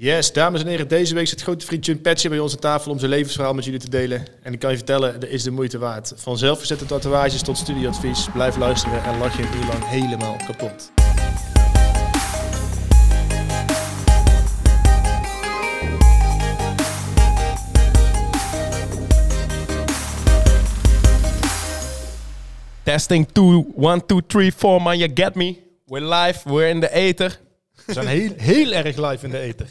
Yes, dames en heren, deze week zit grote vriend Jun Petje bij ons aan tafel om zijn levensverhaal met jullie te delen. En ik kan je vertellen, dat is de moeite waard. Van zelfverzette tatoeages tot studieadvies. Blijf luisteren en lach je een uur lang helemaal kapot. Testing 2, 1, 2, 3, 4, man, you get me. We're live, we're in de ether. We zijn heel, heel erg live in de eten.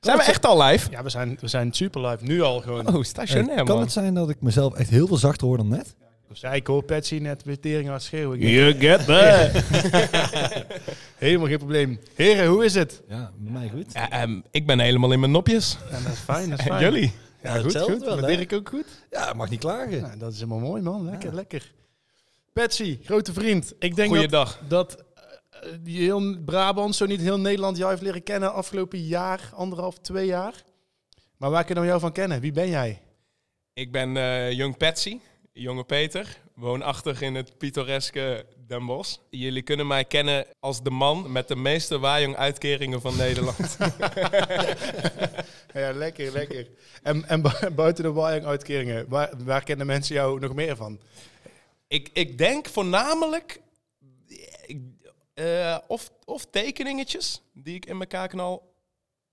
Zijn we echt al live? Ja, we zijn, we zijn super live. Nu al gewoon. Oh, stationair, kan man. het zijn dat ik mezelf echt heel veel zachter hoor dan net? Ja, ik hoor Petje net met tering aan het schreeuwen. You get that. Helemaal geen probleem. Heren, hoe is het? Ja, met mij goed. Ja, ehm, ik ben helemaal in mijn nopjes. Ja, dat is fijn, dat is fijn. jullie? Ja, goed, hetzelfde goed. wel, Met hè? Dirk ook goed? Ja, mag niet klagen. Nou, dat is helemaal mooi, man. Lekker, lekker. Patsy, grote vriend. Ik denk dat, Goeiedag. dat eh, die heel Brabant, zo niet heel Nederland, jou heeft leren kennen afgelopen jaar, anderhalf, twee jaar. Maar waar kunnen we jou van kennen? Wie ben jij? Ik ben eh Young Patsy, jonge Peter, woonachtig in het pittoreske Den Bosch. Jullie kunnen mij kennen als de man met de meeste Wajong-uitkeringen van Nederland. Ja, lekker, lekker. En, en bu- buiten de Wajong-uitkeringen, waar, waar kennen mensen jou nog meer van? ik, ik denk voornamelijk eh, of, of tekeningetjes die ik in elkaar knal,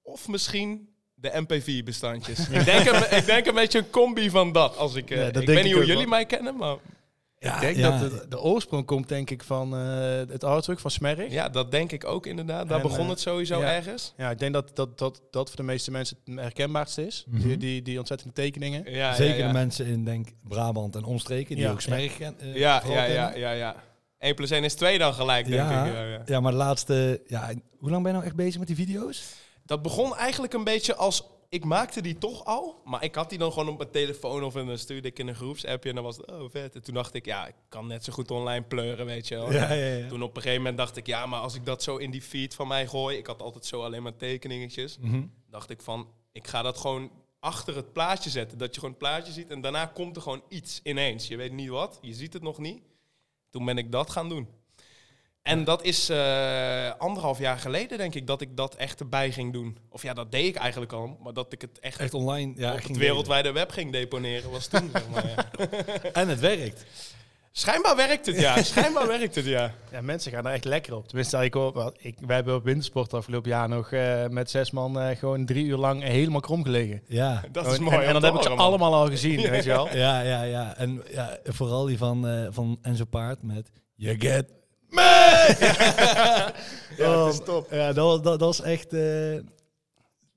of misschien de MP4-bestandjes. ik, denk een, ik denk een beetje een combi van dat. Als ik, eh, Ja, dat ik weet niet hoe jullie wel. mij kennen, maar Ja, ik denk ja. dat de, de oorsprong komt, denk ik, van eh, het artwork van Smerrig. ja, dat denk ik ook inderdaad. Daar En, begon het sowieso ja. ergens. Ja, ik denk dat dat, dat dat voor de meeste mensen het herkenbaarste is. Mhm. die, die, die ontzettende tekeningen. Ja, Zeker ja, de mensen in denk Brabant en omstreken die Ja, ook Smerg ken- eh, Ja, ja, ja, kennen. ja, ja. 1 plus 1 is 2 dan gelijk, denk Ja, ik. Ja, ja. ja, maar de laatste... Ja, hoe lang ben je nou echt bezig met die video's? Dat begon eigenlijk een beetje als... Ik maakte die toch al, maar ik had die dan gewoon op mijn telefoon of en dan stuurde ik in een groepsappje en dan was het, oh vet. En toen dacht ik, ja, ik kan net zo goed online pleuren, weet je wel. Ja, ja, ja. Toen op een gegeven moment dacht ik, ja, maar als ik dat zo in die feed van mij gooi, ik had altijd zo alleen maar tekeningetjes, Mhm. dacht ik van, ik ga dat gewoon achter het plaatje zetten. Dat je gewoon het plaatje ziet en daarna komt er gewoon iets ineens. Je weet niet wat, je ziet het nog niet. Toen ben ik dat gaan doen. En dat is eh, anderhalf jaar geleden, denk ik, dat ik dat echt erbij ging doen. Of ja, dat deed ik eigenlijk al, maar dat ik het echt, Echt online. Ja, op het wereldwijde web ging deponeren, was toen. zeg maar, ja. En het werkt. Schijnbaar werkt het, ja. Schijnbaar werkt het, ja. Ja, mensen gaan er echt lekker op. Tenminste, ik hoor, wel, ik, wij hebben op wintersport afgelopen jaar nog eh, met zes man eh, gewoon drie uur lang helemaal krom gelegen. Ja. Dat is mooi. En, en dan heb ik ze allemaal al gezien, weet je wel. Ja, ja, ja. En ja, vooral die van, eh, van Enzo Paard met You get Ja, het is top. Ja, dat, was- dat, dat was echt...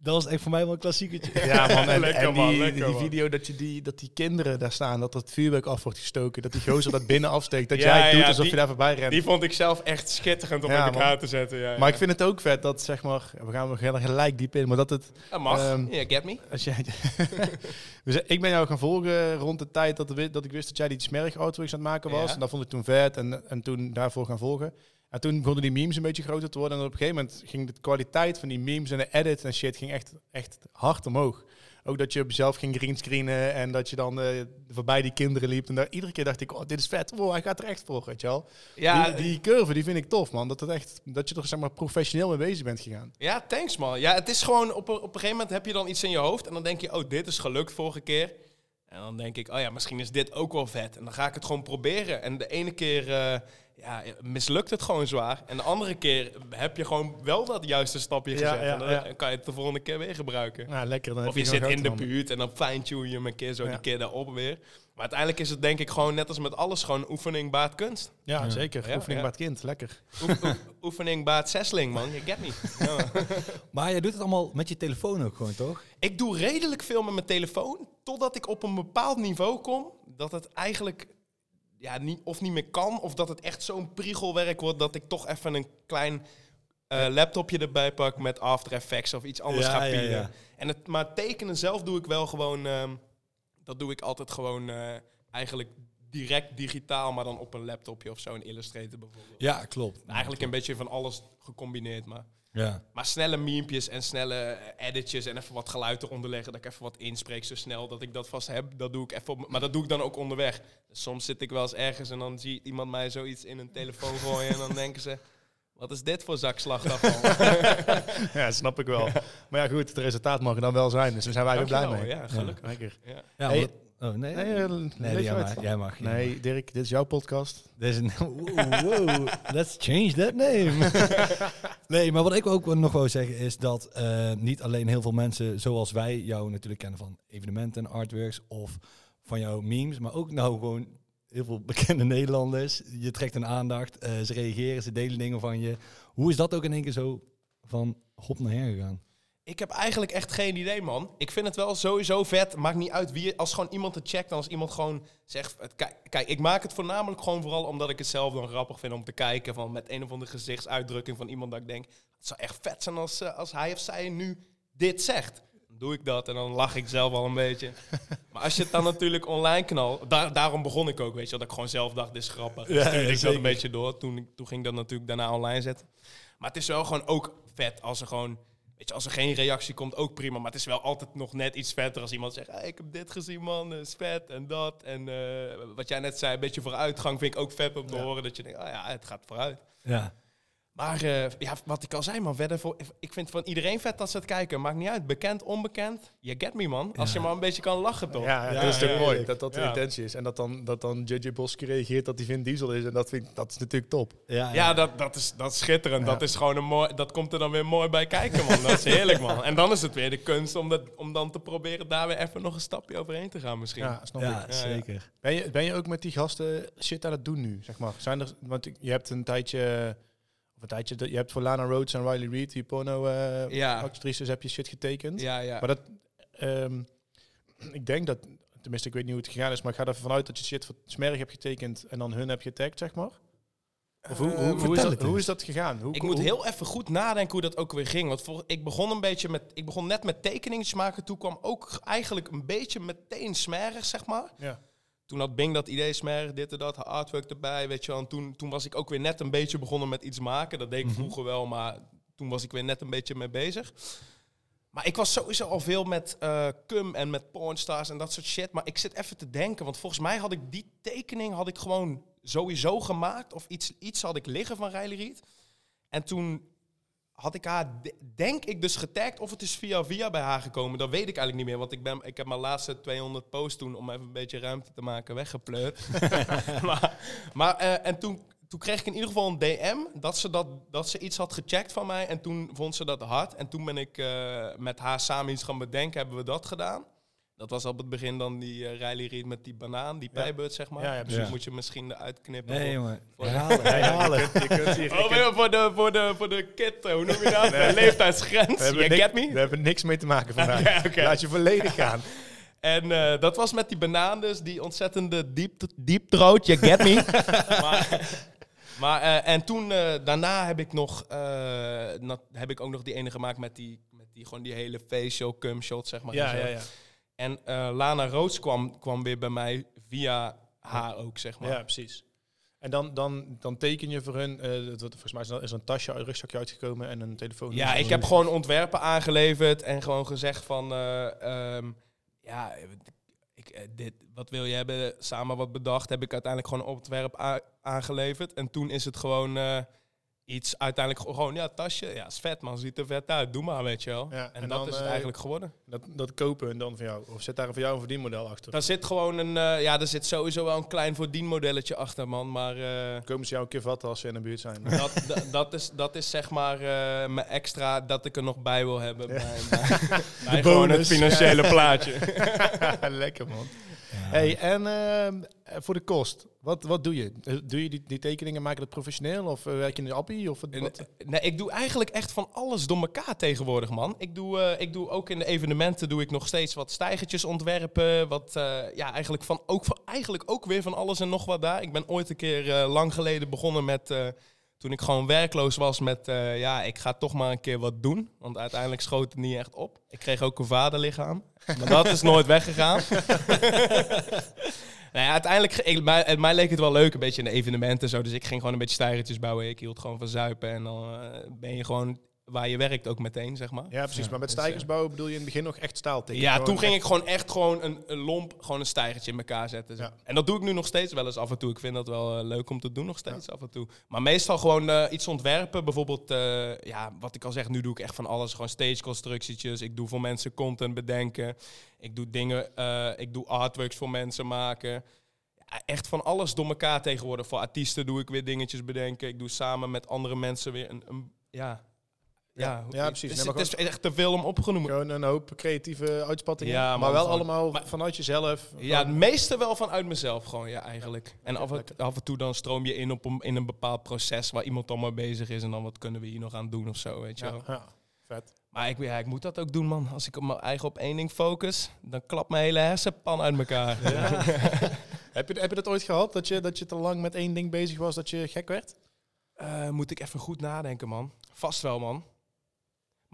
dat was echt voor mij wel een klassiekertje. Ja, man. En, Lekker, en die, man, lekker, die man. video dat, je die, dat die kinderen daar staan, dat het vuurwerk af wordt gestoken, dat die gozer dat binnen afsteekt, dat Ja, jij doet ja, alsof die- je daar voorbij rent. Die vond ik zelf echt schitterend om Ja, in elkaar man. te zetten. Ja, maar ja. ik vind het ook vet dat, zeg maar, we gaan heel gelijk diep in, maar dat het, Dat mag. Ja, get me. als jij, zijn- ik ben jou gaan volgen rond de tijd dat, dat ik wist dat jij die smerg artworks aan het maken was. Ja. En dat vond ik toen vet en, en toen daarvoor gaan volgen. En toen begonnen die memes een beetje groter te worden. En op een gegeven moment ging de kwaliteit van die memes en de edit en shit ging echt, echt hard omhoog. Ook dat je op jezelf ging greenscreenen en dat je dan eh, voorbij die kinderen liep. En daar, iedere keer dacht ik, oh, dit is vet. Wow, hij gaat er echt voor, weet je wel. Ja, die, die curve, die vind ik tof, man. Dat, het echt, dat je er zeg maar professioneel mee bezig bent gegaan. ja, thanks man. Ja, het is gewoon op een, op een gegeven moment heb je dan iets in je hoofd en dan denk je, oh, dit is gelukt vorige keer. En dan denk ik, oh ja, misschien is dit ook wel vet. En dan ga ik het gewoon proberen. En de ene keer eh, ja, mislukt het gewoon zwaar. En de andere keer heb je gewoon wel dat juiste stapje Ja, gezet. ja, en dan ja. kan je het de volgende keer weer gebruiken. Nou, lekker. Dan Of je zit in de buurt en dan fine-tune je hem een keer zo Ja. die keer daarop weer. Maar uiteindelijk is het denk ik gewoon net als met alles gewoon oefening baat kunst. Ja, Ja. zeker. Ja, Oefening het kind, lekker. Oef- oef- oefening baat zesling, man. Je get me. Ja. Maar jij doet het allemaal met je telefoon ook gewoon, toch? Ik doe redelijk veel met mijn telefoon, totdat ik op een bepaald niveau kom dat het eigenlijk ja, niet, of niet meer kan, of dat het echt zo'n priegelwerk wordt dat ik toch even een klein eh, laptopje erbij pak met After Effects of iets anders Ja, ga pielen. ja. En het, maar tekenen zelf doe ik wel gewoon, ehm, dat doe ik altijd gewoon eh, eigenlijk direct digitaal, maar dan op een laptopje of zo, een Illustrator bijvoorbeeld. Ja, klopt. Eigenlijk een beetje van alles gecombineerd, maar... Ja. Maar snelle memepjes en snelle eh, editjes en even wat geluid eronder leggen. Dat ik even wat inspreek zo snel dat ik dat vast heb. Dat doe ik even op, maar dat doe ik dan ook onderweg. Dus soms zit ik wel eens ergens en dan zie iemand mij zoiets in een telefoon gooien. en dan denken ze, Wat is dit voor zak slachtafval? ja, snap ik wel. Maar ja, goed, het resultaat mag er dan wel zijn. Dus daar zijn wij ook blij mee. Ja, gelukkig. Lekker. Ja. Ja, Hey, wat- oh, nee? Nee, Nee, nee, leef jij, mag, jij mag. jij Nee, Dirk, dit is jouw podcast. Dit is een... Wow, let's change that name. nee, maar wat ik ook nog wou zeggen is dat eh, niet alleen heel veel mensen zoals wij jou natuurlijk kennen van evenementen en artworks of van jouw memes, maar ook nou gewoon heel veel bekende Nederlanders. Je trekt een aandacht, eh, ze reageren, ze delen dingen van je. Hoe is dat ook in één keer zo van hop naar her gegaan? Ik heb eigenlijk echt geen idee, man. Ik vind het wel sowieso vet. Maakt niet uit wie. Als gewoon iemand het checkt, dan als iemand gewoon zegt. Kijk, kijk, ik maak het voornamelijk gewoon vooral omdat ik het zelf dan grappig vind om te kijken. Van met een of andere gezichtsuitdrukking van iemand dat ik denk. Het zou echt vet zijn als, eh, als hij of zij nu dit zegt. Dan doe ik dat en dan lach ik zelf al een beetje. Maar als je het dan natuurlijk online knalt. Daar, daarom begon ik ook, weet je. Dat ik gewoon zelf dacht, dit is grappig. Ja, stuurde ja, ik dat een beetje door. Toen, toen ging ik dat natuurlijk daarna online zetten. Maar het is wel gewoon ook vet als er gewoon... Weet je, als er geen reactie komt, ook prima. Maar het is wel altijd nog net iets vetter als iemand zegt... "Hey, ik heb dit gezien, man. Dat is vet en dat. En eh, wat jij net zei, een beetje vooruitgang vind ik ook vet om te Ja. horen. Dat je denkt, oh ja, het gaat vooruit. Ja, Maar eh, ja, wat ik al zei, man. Verder voor, ik vind van iedereen vet dat ze het kijken. Maakt niet uit. Bekend, onbekend. Je get me, man. Als Ja. je maar een beetje kan lachen, toch? Ja, Ja, dat is toch ja, mooi ja. dat dat de intentie is. En dat dan, dat dan JJ Boske reageert dat hij Vin Diesel is. En dat, vind ik, dat is natuurlijk top. ja, Ja, dat, dat, is, dat is schitterend. Ja. Dat, is gewoon een mooi, dat komt er dan weer mooi bij kijken, man. Dat is heerlijk, man. En dan is het weer de kunst om, dat, om dan te proberen daar weer even nog een stapje overheen te gaan misschien. Ja, snap ja, ik. ja. zeker. Ben je, ben je ook met die gasten shit aan het doen nu, zeg maar? Zijn er, want je hebt een tijdje, tijdje, dat- je hebt voor Lana Rhodes en Riley Reid, die porno eh Ja. heb je shit getekend. Ja, ja. Maar dat, ehm, ik denk dat, tenminste ik weet niet hoe het gegaan is, maar ik ga ervan uit dat je shit voor Smerg hebt getekend en dan hun heb getagd, zeg maar. Of hoe, Eh, hoe, hoe, is dat, hoe is dat gegaan? Hoe, Ik hoe- moet heel even goed nadenken hoe dat ook weer ging. Want voor, ik begon een beetje met. Ik begon net met tekeningetjes maken. Toen kwam ook eigenlijk een beetje meteen smerig, zeg maar. Ja. Toen had Bing dat idee smerig, dit en dat, artwork erbij, weet je wel. En toen, toen was ik ook weer net een beetje begonnen met iets maken. Dat deed ik Mhm. vroeger wel, maar toen was ik weer net een beetje mee bezig. Maar ik was sowieso al veel met eh cum en met pornstars en dat soort shit. Maar ik zit even te denken, want volgens mij had ik die tekening had ik gewoon sowieso gemaakt. Of iets, iets had ik liggen van Riley Reid. En toen had ik haar, de- denk ik, dus getagd. Of het is via via bij haar gekomen. Dat weet ik eigenlijk niet meer. Want ik, ben, ik heb mijn laatste 200 posts toen, om even een beetje ruimte te maken, weggepleurd. maar maar eh, en toen, toen kreeg ik in ieder geval een DM dat ze, dat, dat ze iets had gecheckt van mij. En toen vond ze dat hard. En toen ben ik eh, met haar samen iets gaan bedenken. Hebben we dat gedaan. Dat was op het begin dan die eh Riley Reid met die banaan, die Ja. pijbeurt, zeg maar. Ja, ja, dus moet je misschien eruit knippen. Nee, jongen. voor- Herhalen, herhalen. Je kunt, je kunt hier, Oh, voor de, voor de, voor de kid, hoe noem je dat? De leeftijdsgrens. we, Je niks, get me? we hebben niks mee te maken vandaag. Laat je volledig gaan. En eh, dat was met die banaan dus, die ontzettende diep, diep throat, you get me. maar maar eh, en toen, daarna heb ik nog, eh, heb ik ook nog die ene gemaakt met die, met die, gewoon die hele facial cum shot, zeg maar. en zo. ja. En eh, Lana Roods kwam, kwam weer bij mij via haar ook, zeg maar. Ja, precies. En dan, dan, dan teken je voor hun, eh, dat- volgens mij is er een tasje, een rugzakje uitgekomen en een telefoon. Ja, ik heb gewoon ontwerpen aangeleverd en gewoon gezegd van, eh, ehm, ja, ik, dit, wat wil je hebben? Samen wat bedacht, heb ik uiteindelijk gewoon een ontwerp aangeleverd. En toen is het gewoon iets, uiteindelijk gewoon, ja, tasje, ja, is vet man, ziet er vet uit, doe maar, weet je wel. Ja, en, en dat is het eh, eigenlijk geworden. Dat, dat kopen en dan van jou. Of zit daar voor jou een verdienmodel achter? Daar zit gewoon een, eh, ja, er zit sowieso wel een klein voordienmodelletje achter, man, maar... eh, Komen ze jou een keer vatten als ze in de buurt zijn? dat, dat, is, dat is zeg maar mijn extra dat ik er nog bij wil hebben. Bij, bij, bij gewoon het financiële plaatje. Lekker man. Hey, en ehm, voor de kost, wat, wat doe je? Eh, Doe je die, die tekeningen, maak je dat professioneel? Of eh, werk je in de appie? Of wat, eh, nee, ik doe eigenlijk echt van alles door elkaar tegenwoordig, man. Ik doe, ik doe ook in de evenementen doe ik nog steeds wat stijgertjes ontwerpen. Wat, ja, eigenlijk, van, ook, van, eigenlijk ook weer van alles en nog wat daar. Ik ben ooit een keer lang geleden begonnen met... eh, toen ik gewoon werkloos was met, eh, ja, ik ga toch maar een keer wat doen. Want uiteindelijk schoot het niet echt op. Ik kreeg ook een vaderlichaam. Maar dat is nooit weggegaan. nou ja, uiteindelijk, ik, mij, mij leek het wel leuk, een beetje in evenementen en zo. Dus ik ging gewoon een beetje stijgertjes bouwen. Ik hield gewoon van zuipen. En dan eh, ben je gewoon waar je werkt ook meteen, zeg maar. Ja, precies. Ja, maar met dus, stijgers bouwen bedoel je in het begin nog echt staal tikken? Ja, Gewoon toen ging echt- ik gewoon echt gewoon een, een lomp, gewoon een stijgertje in elkaar zetten. Ja. En dat doe ik nu nog steeds wel eens af en toe. Ik vind dat wel eh, leuk om te doen nog steeds af en toe. Maar meestal gewoon eh, iets ontwerpen. Bijvoorbeeld, eh, ja, wat ik al zeg, nu doe ik echt van alles. Gewoon stage constructietjes. Ik doe voor mensen content bedenken. Ik doe dingen, eh, ik doe artworks voor mensen maken. Echt van alles door elkaar tegenwoordig. Voor artiesten doe ik weer dingetjes bedenken. Ik doe samen met andere mensen weer een, een ja... Ja, Ja, precies. Het is, maar het is echt te veel om opgenomen. Gewoon een hoop creatieve uitspattingen. Ja, maar wel gewoon- allemaal maar- vanuit jezelf. Ja, het meeste wel vanuit mezelf gewoon, ja, eigenlijk. En af en, af en toe dan stroom je in op een, in een bepaald proces waar iemand dan mee bezig is. En dan wat kunnen we hier nog aan doen of zo, weet je wel. ja, vet. Maar ik, ja, ik moet dat ook doen, man. Als ik op mijn eigen op één ding focus, dan klapt mijn hele hersenpan uit elkaar. Heb je, heb je dat ooit gehad, dat je, dat je te lang met één ding bezig was, dat je gek werd? Eh, moet ik even goed nadenken, man. Vast wel, man.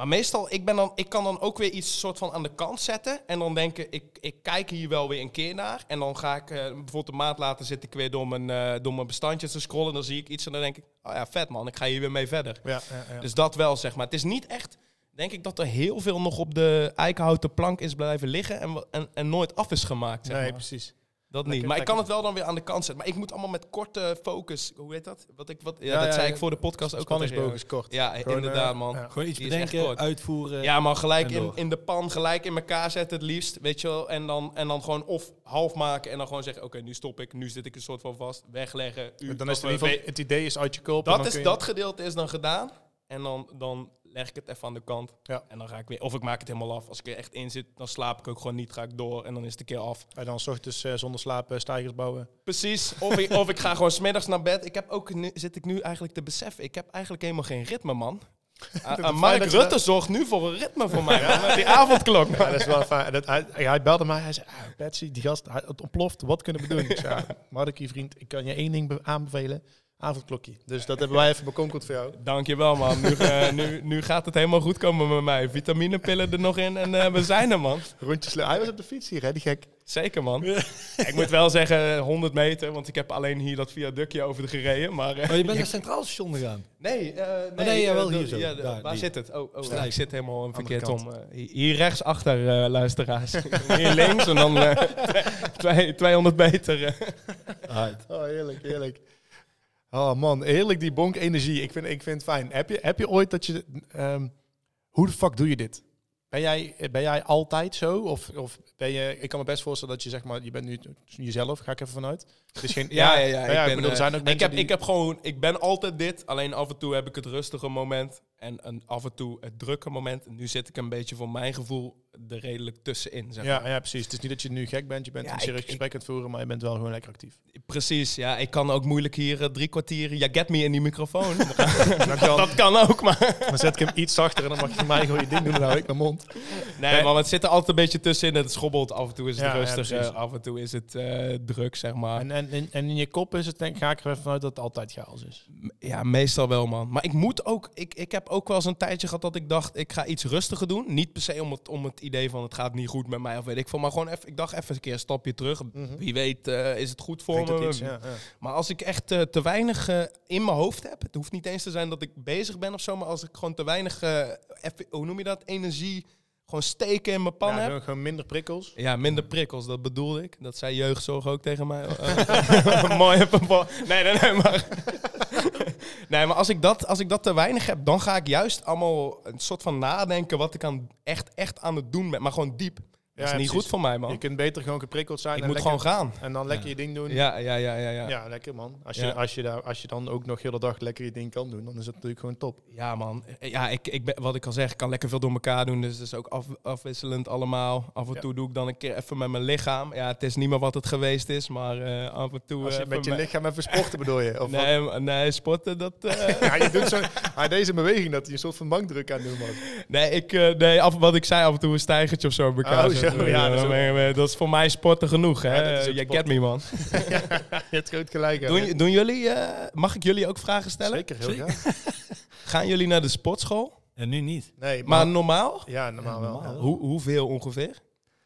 Maar meestal, ik, ben dan, ik kan dan ook weer iets soort van aan de kant zetten. En dan denken, ik, ik kijk hier wel weer een keer naar. En dan ga ik, eh, bijvoorbeeld een maand later zit ik weer door mijn, eh, door mijn bestandjes te scrollen. Dan zie ik iets en dan denk ik, oh ja, vet man, ik ga hier weer mee verder. Ja, ja, ja. Dus dat wel, zeg maar. Het is niet echt, denk ik, dat er heel veel nog op de eikenhouten plank is blijven liggen. En, en, en nooit af is gemaakt, zeg nee, maar. precies. Dat Lekker, niet. Maar ik kan het wel dan weer aan de kant zetten. Maar ik moet allemaal met korte focus. Hoe heet dat? Wat ik, wat, ja, Ja, dat ja, zei ja. ik voor de podcast ook al Spanningsboog is kort. Ja, Gewoon, inderdaad, eh, man. ja. Gewoon iets Die bedenken, uitvoeren. Ja, man, gelijk in, in de pan, gelijk in elkaar zetten het liefst, weet je wel. En dan, en dan gewoon of half maken en dan gewoon zeggen, oké, nu stop ik, nu zit ik een soort van vast, wegleggen. U, Dan is het in ieder geval, het idee is uit je kop. en dat, dan is, kun je- dat gedeelte is dan gedaan. En dan, dan leg ik het even aan de kant. Ja. En dan ga ik weer, of ik maak het helemaal af. Als ik er echt in zit, dan slaap ik ook gewoon niet, ga ik door en dan is het een keer af. En dan ochtends eh, zonder slaap eh, stijgers bouwen. Precies. Of ik, of ik ga gewoon smiddags naar bed. Ik heb ook nu, zit ik nu eigenlijk te beseffen, ik heb eigenlijk helemaal geen ritme, man. A- het a- fijn Mark Rutte zorgt nu voor een ritme voor mij, die avondklok. Ja, dat is wel fijn. Dat, hij, hij belde mij. Hij zei, ah, Betsy, die gast, hij, het ontploft. Wat kunnen we doen? Ik zei, ja, Markie, vriend, ik kan je één ding be- aanbevelen. Avondklokje. Dus dat hebben wij even bekonkeld voor jou. Dankjewel, man. Nu, eh, nu, nu gaat het helemaal goed komen met mij. Vitaminepillen er nog in en eh, we zijn er, man. Rondjes. Hij was op de fiets hier, hè, die gek. Zeker, man. Ik moet wel zeggen 100 meter, want ik heb alleen hier dat viaductje over gereden. Maar eh, Oh, je bent naar Centraal Station gegaan. nee, eh, nee, nee, wel hier zo. ja, de- Daar, waar die. zit het? Oh, oh ik zit helemaal een verkeerd om. hier- rechts achter, luisteraars. hier links en dan eh, twee- 200 meter. Oh, heerlijk, heerlijk. Oh man, heerlijk die bonk energie. Ik vind, ik vind het fijn. Heb je, heb je ooit dat je... ehm, hoe de fuck doe je dit? Ben jij, ben jij altijd zo? Of, of ben je... Ik kan me best voorstellen dat je zeg maar... Je bent nu jezelf, ga ik even vanuit. Is geen... Ja, ja, ja. nou ik, ben, bedoel, er eh, zijn ook ik, heb, die- ik heb gewoon, ik ben altijd dit. Alleen af en toe heb ik het rustige moment. En een, af en toe het drukke moment. En nu zit ik een beetje voor mijn gevoel er redelijk tussenin. Zeg maar. Ja, ja, precies. Het is niet dat je nu gek bent. Je bent Ja, een serieus gesprek aan het voeren, maar je bent wel gewoon lekker actief. Precies, ja. Ik kan ook moeilijk hier eh, drie kwartier... Ja, get me in die microfoon. Kan, dat kan ook, maar... dan zet ik hem iets zachter en dan mag je mij gewoon je ding doen. Dan hou ik mijn mond. Nee, Nee. maar het zit er altijd een beetje tussenin. Het schobbelt. Af en toe is het rustig. af en toe is het eh, druk, zeg maar. En, en, en, en in je kop is het, denk, ga ik er even vanuit dat het altijd chaos is. Ja, meestal wel, man. Maar ik moet ook... Ik, ik heb ook wel eens een tijdje gehad dat ik dacht... Ik ga iets rustiger doen. Niet per se om het, om het idee van... Het gaat niet goed met mij of weet ik veel. Maar gewoon even... Ik dacht even een keer een stapje terug. Wie weet eh, is het goed voor me. iets, ja, ja. Maar als ik echt eh, te weinig eh, in mijn hoofd heb... Het hoeft niet eens te zijn dat ik bezig ben of zo. Maar als ik gewoon te weinig... hoe noem je dat? Energie... Gewoon steken in mijn pan Ja, heb. gewoon- gewoon minder prikkels. Ja, minder prikkels, dat bedoelde ik. Dat zei jeugdzorg ook tegen mij. Mooi even voor. Nee, nee, nee, maar. nee, maar als ik, dat, als ik dat te weinig heb, dan ga ik juist allemaal een soort van nadenken wat ik aan, echt, echt aan het doen ben. Maar gewoon diep. Dat is niet precies. goed voor mij, man. Je kunt beter gewoon geprikkeld zijn. ik en moet lekker, gewoon gaan. En dan lekker je ding doen. Ja, ja, ja, ja, ja. Ja, lekker man. Als je, als, je daar, als je dan ook nog de hele dag lekker je ding kan doen, dan is dat natuurlijk gewoon top. Ja, man. Ja, ik, ik ben, wat ik al zeg, ik kan lekker veel door elkaar doen. Dus het is ook af, afwisselend allemaal. Af en toe doe ik dan een keer even met mijn lichaam. Ja, het is niet meer wat het geweest is, maar eh, af en toe... Als je met je lichaam even sporten bedoel je? Of? Nee, nee, sporten, dat... eh, Ja, je doet zo, ah, deze beweging dat je een soort van bankdruk aan doen was. Nee, ik, eh, nee af, wat ik zei, af en toe een stijgertje of zo ja, Eh, dat is ook- maar, dat is voor mij sporten genoeg, hè? Je get me, man. je hebt groot gelijk. Doen, doen jullie, eh, mag ik jullie ook vragen stellen? Zeker, heel graag. Gaan jullie naar de sportschool? En nu niet. Nee, Maar maar... normaal? ja, normaal wel. normaal. Hoe, hoeveel ongeveer?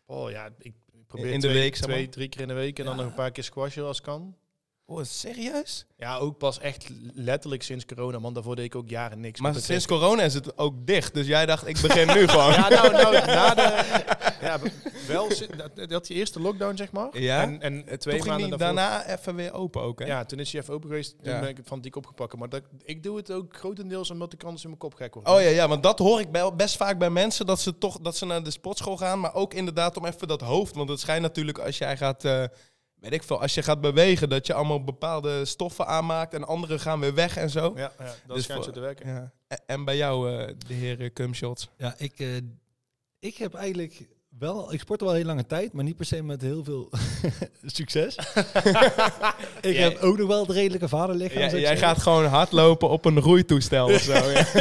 Oh ja, ik probeer In de twee, week, twee, drie keer in de week en dan nog een paar keer squashen als kan. Oh, serieus? Ja, ook pas echt letterlijk sinds corona, man. Daarvoor deed ik ook jaren niks. Maar sinds corona is het ook dicht. Dus jij dacht, ik begin nu gewoon. Ja, nou, nou, na de... Ja, wel, dat, die eerste lockdown, zeg maar. Ja? En, en Toen twee ging maanden die daarvoor... daarna even weer open ook, hè? Ja, toen is hij even open geweest. Toen Ja. ben ik het fanatiek opgepakt. Maar dat, ik doe het ook grotendeels omdat ik anders in mijn kop gek word. Oh ja, ja, want dat hoor ik bij- best vaak bij mensen. Dat ze toch dat ze naar de sportschool gaan. Maar ook inderdaad om even dat hoofd. Want het schijnt natuurlijk als jij gaat... eh, weet ik veel, als je gaat bewegen, dat je allemaal bepaalde stoffen aanmaakt. En andere gaan weer weg en zo. Ja, ja dat Dus schijnt zo te werken. Ja. En- En bij jou, eh, de heer Cumshots. Ja, ik, eh, ik heb eigenlijk wel, ik sport al wel heel lange tijd, maar niet per se met heel veel succes. ik Jij- heb ook nog wel het redelijke vaderlichaam. Jij, ik jij gaat gewoon hardlopen op een roeitoestel of zo. Ja.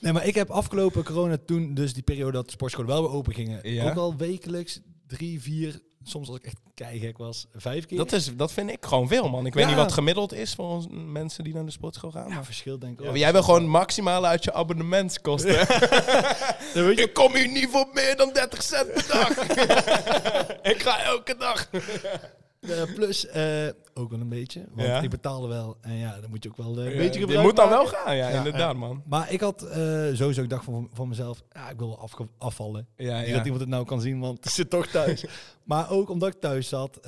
Nee, maar ik heb afgelopen corona toen, dus die periode dat de sportscholen wel weer open gingen, Ja. ook al wekelijks drie, vier, soms als ik echt keigek was, vijf keer. Dat, is, dat vind ik gewoon veel, man. Ik weet Ja. niet wat gemiddeld is voor ons, mensen die naar de sportschool gaan. ja, verschil denk ik wel. jij wil gewoon maximaal uit je abonnementskosten. ik kom hier niet voor meer dan 30 cent per dag. ik ga elke dag. Eh, plus, eh, ook wel een beetje, want Ja. ik betaalde wel. En ja, dan moet je ook wel eh, een beetje je gebruik moet dan wel gaan, ja, inderdaad, man. Maar ik had sowieso, ik dacht van, van mezelf, ja, ik wil wel afge- afvallen. Ja, Niet dat iemand het nou kan zien, want ik zit toch thuis. maar ook omdat ik thuis zat,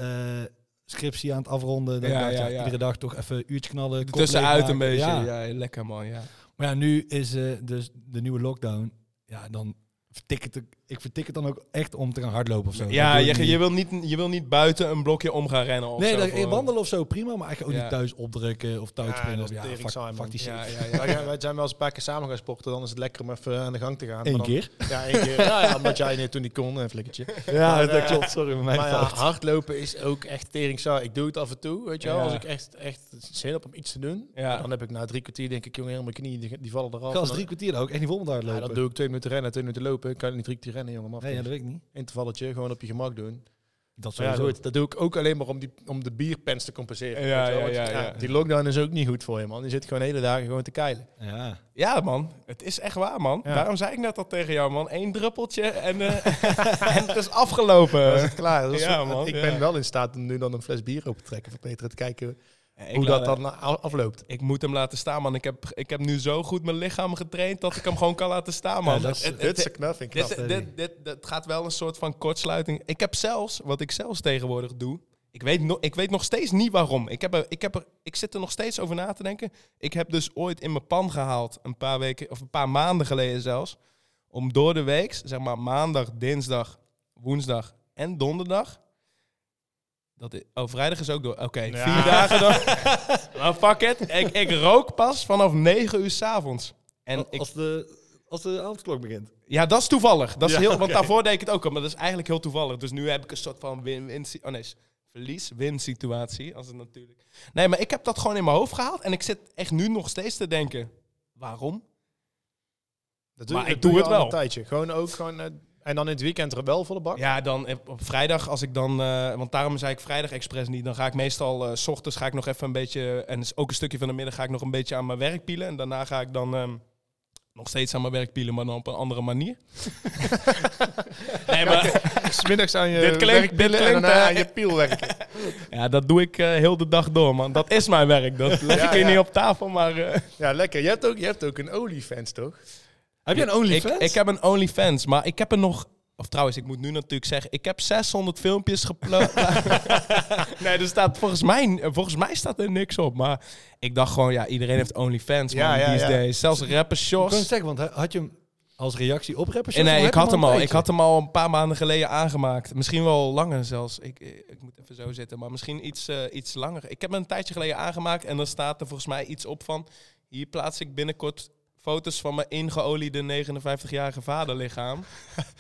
scriptie aan het afronden. Dan Ja, dacht ik, ja, ja, ja. iedere dag toch even een uurtje knallen. Tussenuit een beetje. Ja. Ja. lekker, man, ja. Maar ja, nu is dus de nieuwe lockdown. Ja, dan vertik het, ik vertik het dan ook echt om te gaan hardlopen of zo. Ja, je, niet. je, wil niet, je wil niet buiten een blokje om gaan rennen of Nee, zo. wandelen of zo prima, maar ik ga ook Ja. niet thuis opdrukken of thuis Ja, springen. dat Of, ja, fuck, fuck die shit. Ja, ja, ja. Wij, zijn wel eens een paar keer samen gaan sporten. Dan is het lekker om even aan de gang te gaan. Eén dan- keer? Ja, één keer. Ja, ja, omdat jij net toen niet kon, een flikkertje. Ja, Maar, dat eh, klopt. Sorry, mijn Maar ja, fout. hardlopen is ook echt tering saai. Ik doe het af en toe, weet je wel. Ja. Als ik echt, echt zin heb om iets te doen. Ja. Dan heb ik na drie kwartier, denk ik, jongen, helemaal mijn knieën, die, die vallen eraf. En drie kwartier dan ook echt niet vol met hardlopen. ja, dan doe ik twee minuten rennen, twee minuten lopen. Ik kan niet drie kwartier rennen, jongen. Maar Nee, ja, dat weet ik niet. intervalletje, gewoon op je gemak doen. Dat ja, goed, dat doe ik ook alleen maar om, die, om de bierpens te compenseren. Ja, ja, ja, ja. Die lockdown is ook niet goed voor je, man. Je zit gewoon hele dagen gewoon te keilen. Ja. Ja, man. Het is echt waar, man. Daarom zei ik net al tegen jou, man. Eén druppeltje en, eh, en het is afgelopen. Dan is het klaar. Dat is- Ja, man, ik ben wel in staat om nu dan een fles bier open te trekken voor Peter. Te kijken hoe dat dan a- afloopt. Ik moet hem laten staan, man. Ik heb, ik heb nu zo goed mijn lichaam getraind dat ik hem gewoon kan laten staan, man. Ja, Dit is een knap, vind ik dit, dit, dit, dit gaat wel een soort van kortsluiting. Ik heb zelfs, wat ik zelfs tegenwoordig doe. Ik weet, no, ik weet nog steeds niet waarom. Ik, heb er, ik, heb er, ik zit er nog steeds over na te denken. Ik heb dus ooit in mijn pan gehaald, een paar weken of een paar maanden geleden zelfs. Om door de week, zeg maar maandag, dinsdag, woensdag en donderdag. Dat is, oh, vrijdag is ook door. Oké, Ja. vier dagen dan. maar fuck it. Ik, ik rook pas vanaf 9 uur s'avonds. En ik, als, de, als de avondklok begint. ja, dat is toevallig. Dat is Ja, heel. Want daarvoor deed ik het ook al, maar dat is eigenlijk heel toevallig. Dus nu heb ik een soort van win-win... Oh nee, verlies-win situatie. Als het natuurlijk... Nee, maar ik heb dat gewoon in mijn hoofd gehaald. En ik zit echt nu nog steeds te denken... Waarom? Dat Maar dat ik doe het al wel. Een tijdje. Gewoon ook gewoon... eh, en dan in het weekend er wel volle bak. Ja, dan op op vrijdag als ik dan... eh, want daarom zei ik vrijdag expres niet. Dan ga ik meestal... eh, s ochtends ga ik nog even een beetje... En dus ook een stukje van de middag ga ik nog een beetje aan mijn werk pielen. En daarna ga ik dan... ehm, nog steeds aan mijn werk pielen, maar dan op een andere manier. nee, maar... Smiddags aan je Dit klinkt- werkpillen dit en klinkt, daarna eh, aan je piel werken. Ja, dat doe ik eh, heel de dag door, man. Dat is mijn werk. Dat leg Ja, ik hier ja. niet op tafel, maar... eh, Ja, lekker. Je hebt ook, je hebt ook een OnlyFans, toch? Heb je een ik, OnlyFans? ik heb een OnlyFans, maar ik heb er nog... Of trouwens, ik moet nu natuurlijk zeggen... Ik heb 600 filmpjes geplaatst. nee, er staat volgens mij, volgens mij staat er niks op. Maar ik dacht gewoon, ja, iedereen heeft OnlyFans, man, Ja, ja, these ja. days. Zelfs rapper Ik kon Sjors. zeggen, want had je hem als reactie op rappers? En nee, ik had hem al. Ik Ik had hem al een paar maanden geleden aangemaakt. Misschien wel langer zelfs. Ik, ik, ik moet even zo zitten, maar misschien iets, eh, iets langer. Ik heb hem een tijdje geleden aangemaakt en dan staat er volgens mij iets op van... Hier plaats ik binnenkort foto's van mijn ingeoliede 59-jarige vaderlichaam.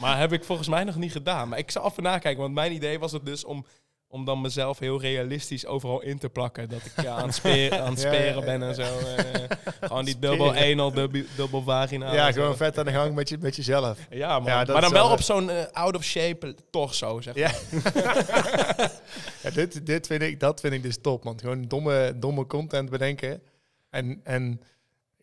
maar heb ik volgens mij nog niet gedaan. Maar ik zal even nakijken, want mijn idee was het dus om... Om dan mezelf heel realistisch overal in te plakken. Dat ik ja, aan het, speer, aan het Ja, speren ja, ben en zo. En, eh, gewoon die Speren. dubbel anal, dubbel, dubbel vagina. ja, en zo. gewoon vet aan de gang met, je, met jezelf. Ja, man. Ja, maar dan wel op zo'n eh, out-of-shape torso, zeg Ja. maar. ja, dit, dit vind ik, dat vind ik dus top, man. Gewoon domme, domme content bedenken. En, en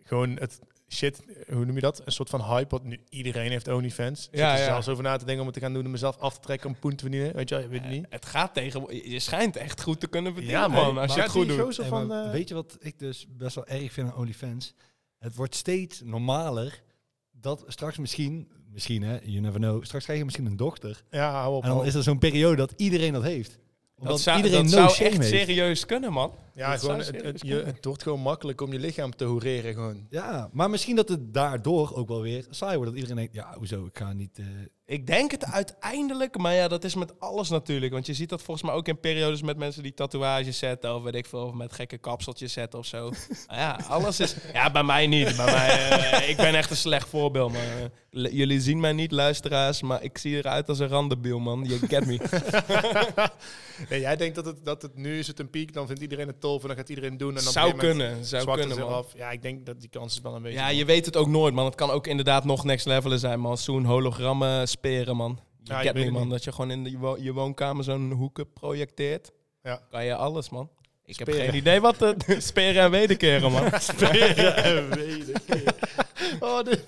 gewoon het shit, hoe noem je dat? Een soort van hype, want nu iedereen heeft OnlyFans. Ja, zit er ja. zelfs over na te denken om het te gaan doen, om mezelf af te trekken om poen te verdienen. Weet je wel, je weet het niet. Het gaat tegen... Je schijnt echt goed te kunnen verdienen, Ja, man. Als je het goed doet. Hey, van, eh, weet je wat ik dus best wel erg vind aan OnlyFans? Het wordt steeds normaler dat straks misschien, misschien hè, you never know, straks krijg je misschien een dochter. Ja, hou op. En dan is er zo'n periode dat iedereen dat heeft. Omdat Dat zou, iedereen dat no zou shame echt heeft. serieus kunnen, man. Ja, dat gewoon, het, je, het wordt gewoon makkelijk om je lichaam te horeren gewoon. Ja, maar misschien dat het daardoor ook wel weer saai wordt. Dat iedereen denkt, ja, hoezo, ik ga niet... eh, Ik denk het uiteindelijk, maar ja, dat is met alles natuurlijk. Want je ziet dat volgens mij ook in periodes met mensen die tatoeages zetten, of weet ik veel, of met gekke kapseltjes zetten of zo. nou ja, alles is. Ja, bij mij niet. Bij mij, eh, ik ben echt een slecht voorbeeld, maar eh, jullie zien mij niet, luisteraars, maar ik zie eruit als een randebiel, man. You get me. Nee, jij denkt dat het, dat het nu is het een piek, dan vindt iedereen het tof en dan gaat iedereen doen. En dan zou kunnen, zou kunnen, man. af. Ja, ik denk dat die kans is wel een beetje. Ja, je weet het ook nooit, man. Het kan ook inderdaad nog next level zijn, man. Zo'n hologrammen speren, man. Je Ja, ik weet me, het man. Dat je gewoon in de, je, wo- je woonkamer zo'n hoeken projecteert. Ja. Kan je alles, man. Ik heb geen idee wat de speren en wederkeren, man. Speren en wederkeren. Oh, dit...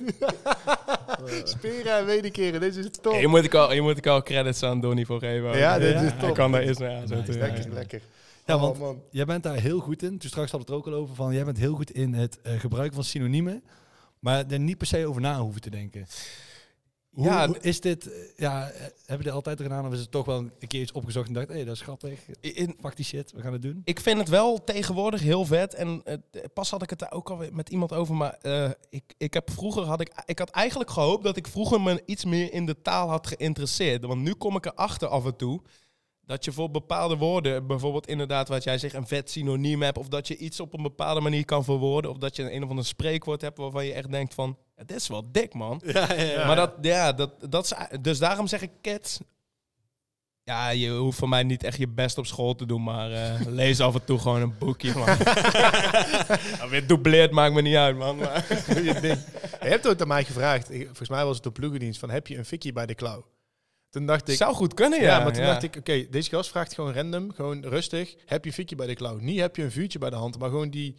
Speren en wederkeren, deze is top. Hier moet, ik al, hier moet ik al credits aan Donnie voor geven. Ja, dit is top. Hij kan daar eens ja, zo Nice, te- Lekker, ja. lekker. Ja, Oh, want man. jij bent daar heel goed in. Toen straks had het er ook al over van, jij bent heel goed in het eh, gebruiken van synoniemen. Maar er niet per se over na hoeven te denken. Hoe, Ja, is dit, eh, ja, eh, hebben we dit altijd gedaan? Of is het toch wel een keer iets opgezocht en dacht, hé, dat is grappig. In- Fuck die shit, we gaan het doen. Ik vind het wel tegenwoordig heel vet. En eh, pas had ik het daar ook al met iemand over. Maar ik, ik heb vroeger had ik, ik had eigenlijk gehoopt dat ik vroeger me iets meer in de taal had geïnteresseerd. Want nu kom ik erachter af en toe. Dat je voor bepaalde woorden, bijvoorbeeld inderdaad wat jij zegt, een vet synoniem hebt. Of dat je iets op een bepaalde manier kan verwoorden. Of dat je een of ander spreekwoord hebt waarvan je echt denkt van, het is wel dik man. Ja, ja, maar dat, ja, dat, dat is, dus daarom zeg ik kids. Ja, je hoeft voor mij niet echt je best op school te doen, maar eh, lees af en toe gewoon een boekje, man. ja, weer dubleert maakt me niet uit, man. Maar, Doe je ding. Je hebt ooit aan mij gevraagd, volgens mij was het op ploegendienst, van heb je een fikkie bij de klauw? Toen dacht ik, zou goed kunnen, ja, ja. maar toen ja. dacht ik, oké, deze gast vraagt gewoon random, gewoon rustig, heb je fikkie bij de klauw? Niet heb je een vuurtje bij de hand, maar gewoon die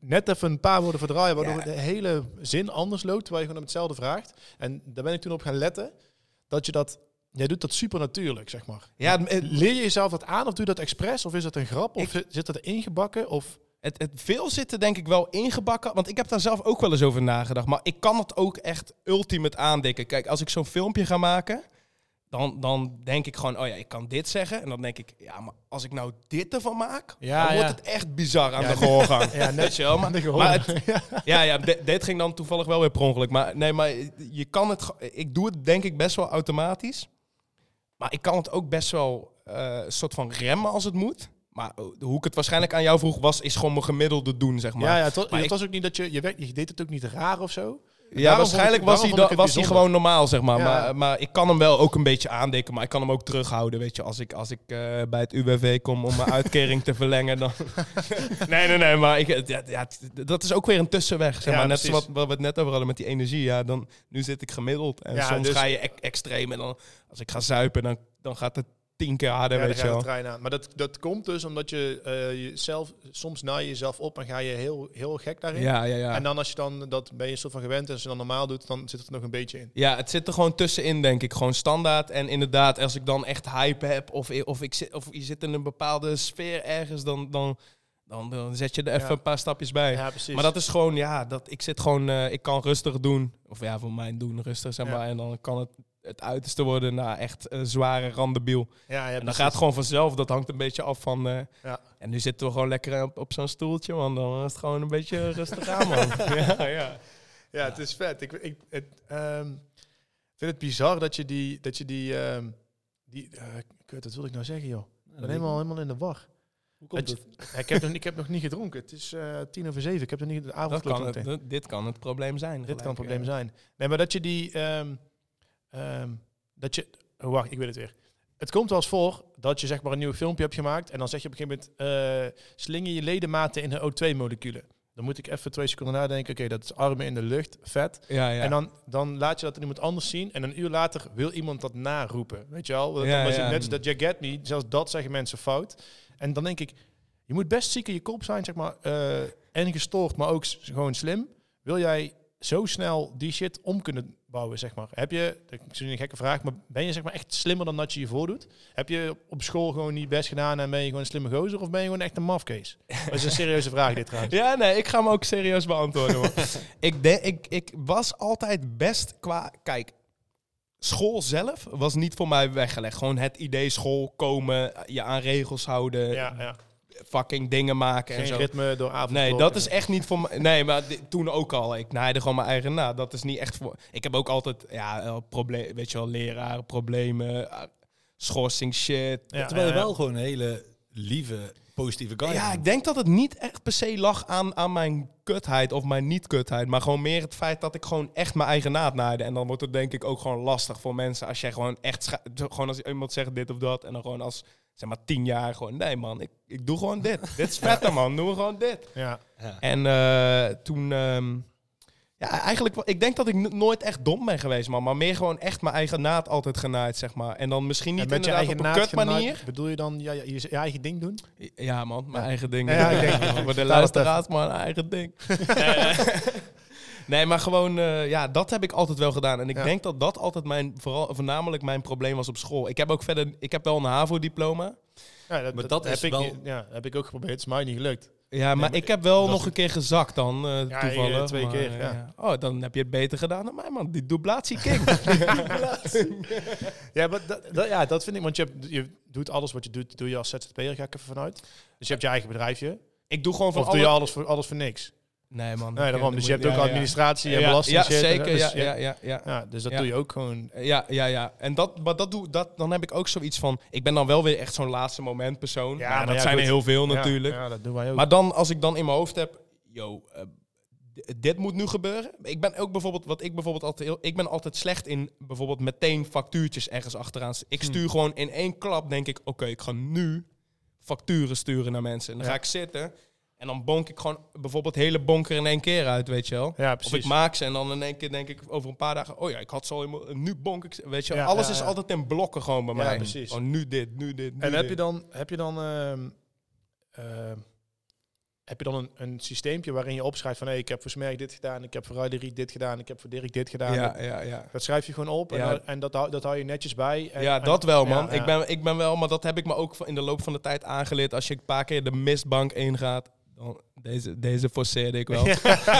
net even een paar woorden verdraaien, waardoor Ja. de hele zin anders loopt, terwijl je gewoon hetzelfde vraagt. En daar ben ik toen op gaan letten, dat je dat, jij doet dat super natuurlijk, zeg maar. Ja, Leer je jezelf dat aan of doe je dat expres? Of is dat een grap? Of Ik- zit- dat erin gebakken? Of het, het veel zitten denk ik wel ingebakken. Want ik heb daar zelf ook wel eens over nagedacht. Maar ik kan het ook echt ultimate aandikken. Kijk, als ik zo'n filmpje ga maken... Dan, dan denk ik gewoon, oh ja, ik kan dit zeggen. En dan denk ik, ja, maar als ik nou dit ervan maak... Ja, dan ja. wordt het echt bizar aan Ja, de gehoorgang. Ja, net- wel, maar, maar het, ja, ja di- dit ging dan toevallig wel weer per ongeluk. Maar nee, maar je kan het... Ik doe het denk ik best wel automatisch. Maar ik kan het ook best wel eh, een soort van remmen als het moet. Maar eh, hoe ik het waarschijnlijk aan jou vroeg was, is gewoon mijn gemiddelde doen, zeg maar. ja, ja, het was, Maar het ik- was ook niet dat je, je, werd- je deed het ook niet raar of zo. Ja, waarschijnlijk was, hij, was hij gewoon normaal, zeg maar. Ja. maar. Maar ik kan hem wel ook een beetje aandikken, maar ik kan hem ook terughouden, weet je. Als ik, als ik eh, bij het UWV kom om mijn uitkering te verlengen, dan... nee, nee, nee, maar ik, ja, ja, dat is ook weer een tussenweg, zeg maar. Net zoals wat, wat we het net over hadden met die energie, ja. Dan, nu zit ik gemiddeld en soms dus- ga je e- extreem en dan... Als ik ga zuipen, dan, dan gaat het tien keer harder, Ja, weet je wel. trein aan. Maar dat, dat komt dus omdat je eh, jezelf, soms naai je jezelf op en ga je heel, heel gek daarin. Ja, ja, ja. En dan als je dan, dat ben je soort van gewend en als je dan normaal doet, dan zit het er nog een beetje in. Ja, het zit er gewoon tussenin, denk ik. Gewoon standaard. En inderdaad, als ik dan echt hype heb of, of, ik zit, of je zit in een bepaalde sfeer ergens, dan, dan, dan, dan zet je er even Ja. een paar stapjes bij. Ja, precies. Maar dat is gewoon, ja, dat, ik zit gewoon, eh, ik kan rustig doen. Of ja, voor mij doen rustig, zeg Ja. maar. En dan kan het het uiterste worden naar echt een zware randebiel. ja, ja, en dan gaat het gewoon vanzelf. Dat hangt een beetje af van... eh, Ja. En nu zitten we gewoon lekker op, op zo'n stoeltje, want dan is het gewoon een beetje rustig aan, man. ja, ja. Ja, het is vet. Ik, ik het, ehm, vind het bizar dat je die, dat je die, ehm, die uh, kut, wat wil ik nou zeggen, joh? Ik ben helemaal, helemaal in de war. Hoe komt Dat het? je- ik, heb nog, ik heb nog niet gedronken. Het is eh, tien over zeven. Ik heb nog niet de Dat het, dit kan het probleem zijn. Dit kan het probleem eh. zijn. Nee, maar dat je die... ehm, ehm, dat je... Oh, wacht, ik weet het weer. Het komt wel eens voor dat je zeg maar een nieuw filmpje hebt gemaakt... en dan zeg je op een gegeven moment... eh sling je ledematen in de O2-moleculen. Dan moet ik even twee seconden nadenken. Oké, dat is armen in de lucht, vet. Ja, ja. En dan, dan laat je dat aan iemand anders zien. En een uur later wil iemand dat naroepen. Weet je wel? Ja, Dan was ja. het Net als dat You Get Me. Zelfs dat zeggen mensen fout. En dan denk ik... Je moet best ziek in je kop zijn, zeg maar. eh, en gestoord, maar ook gewoon slim. Wil jij zo snel die shit om kunnen bouwen, zeg maar? Heb je, ik zie een gekke vraag, maar ben je zeg maar echt slimmer dan dat je je voordoet? Heb je op school gewoon niet best gedaan en ben je gewoon een slimme gozer? Of ben je gewoon echt een mafkees? Dat is een serieuze vraag dit trouwens. Ja, nee, ik ga hem ook serieus beantwoorden. hoor. ik, denk, ik, ik was altijd best qua... Kijk, school zelf was niet voor mij weggelegd. Gewoon het idee school komen, je aan regels houden, Ja, ja. Fucking dingen maken en Geen zo. ritme door avond. Nee, dat is echt niet voor mij. Nee, maar toen ook al. Ik naaide gewoon mijn eigen na. Dat is niet echt voor. Ik heb ook altijd, ja, probleem, weet je wel, leraren, problemen, eh, schorsing shit. Ja, Terwijl je wel gewoon een hele lieve, positieve guy Ja, bent. ik denk dat het niet echt per se lag aan, aan mijn kutheid of mijn niet-kutheid. Maar gewoon meer het feit dat ik gewoon echt mijn eigen naad naaide. En dan wordt het denk ik ook gewoon lastig voor mensen als jij gewoon echt... Gewoon als iemand zegt dit of dat. En dan gewoon als, zeg maar, tien jaar gewoon... Nee man, ik, ik doe gewoon dit. dit is vetter man, doen we gewoon dit. Ja. En eh, toen... ehm, ja, eigenlijk... Ik denk dat ik nooit echt dom ben geweest, man. Maar meer gewoon echt mijn eigen naad altijd genaaid, zeg maar. En dan misschien niet met je eigen op een naad kut manier. genaaid, Bedoel je dan ja, ja, je, je eigen ding doen? Ja, man, mijn Ja. eigen ding. Ja, ik denk- voor de luisteraars, maar een eigen ding. nee, maar gewoon, eh, ja, dat heb ik altijd wel gedaan. En ik Ja. denk dat dat altijd mijn, vooral, voornamelijk mijn probleem was op school. Ik heb ook verder, ik heb wel een HAVO-diploma. Ja, dat, Maar dat, dat heb is ik, wel- ja, heb ik ook geprobeerd. Het is mij niet gelukt. Ja, maar, maar ik heb wel nog een keer gezakt dan, eh, Ja, toevallig. twee maar, keer, eh, ja. Oh, dan heb je het beter gedaan dan mij, man. Die dublatie king. Ja, maar dat, dat, ja, dat vind ik, want je, hebt, je doet alles wat je doet, doe je als ZZP'er, ga ik even vanuit. Dus je hebt je eigen bedrijfje. ik doe gewoon van Of doe je alle... alles voor, alles voor niks? Nee, man. Nee, daarom. Dus je hebt ook administratie en belasting. Ja, zeker. Dus Ja, ja, ja, ja. dus dat doe je ook gewoon. Ja, ja, ja. En dat, maar dat doe, dat, dan heb ik ook zoiets van... Ik ben dan wel weer echt zo'n laatste moment persoon. Ja, maar dat zijn er heel veel natuurlijk. Ja, dat doen wij ook. Maar dan, als ik dan in mijn hoofd heb... Yo, eh, dit moet nu gebeuren. Ik ben ook bijvoorbeeld... Wat ik bijvoorbeeld altijd heel... Ik ben altijd slecht in bijvoorbeeld meteen factuurtjes ergens achteraan. Ik Hmm. stuur gewoon in één klap, denk ik... Oké, ik ga nu facturen sturen naar mensen. En dan ga ik zitten... En dan bonk ik gewoon bijvoorbeeld hele bonker in één keer uit, weet je wel. ja, Of ik precies. maak ze en dan in één keer denk ik over een paar dagen... Oh ja, ik had zo helemaal... Nu bonk ik ze. Weet je wel. Ja, Alles ja, is ja. altijd in blokken gewoon bij Ja, mij. precies. Oh, nu dit, nu dit, nu En heb dit. je dan, heb je dan, ehm, ehm, heb je dan een, een systeempje waarin je opschrijft van hey, ik heb voor Smerk dit gedaan, ik heb voor Ruideriek dit gedaan, ik heb voor Dirk dit gedaan. Ja, ja, ja. Dat schrijf je gewoon op en, Ja. en dat, hou, dat hou je netjes bij. En, ja, en- dat wel, ja, man. ja. Ik, ben, ik ben wel, maar dat heb ik me ook in de loop van de tijd aangeleerd. Als je een paar keer de mistbank ingaat, dan deze, deze forceerde ik wel.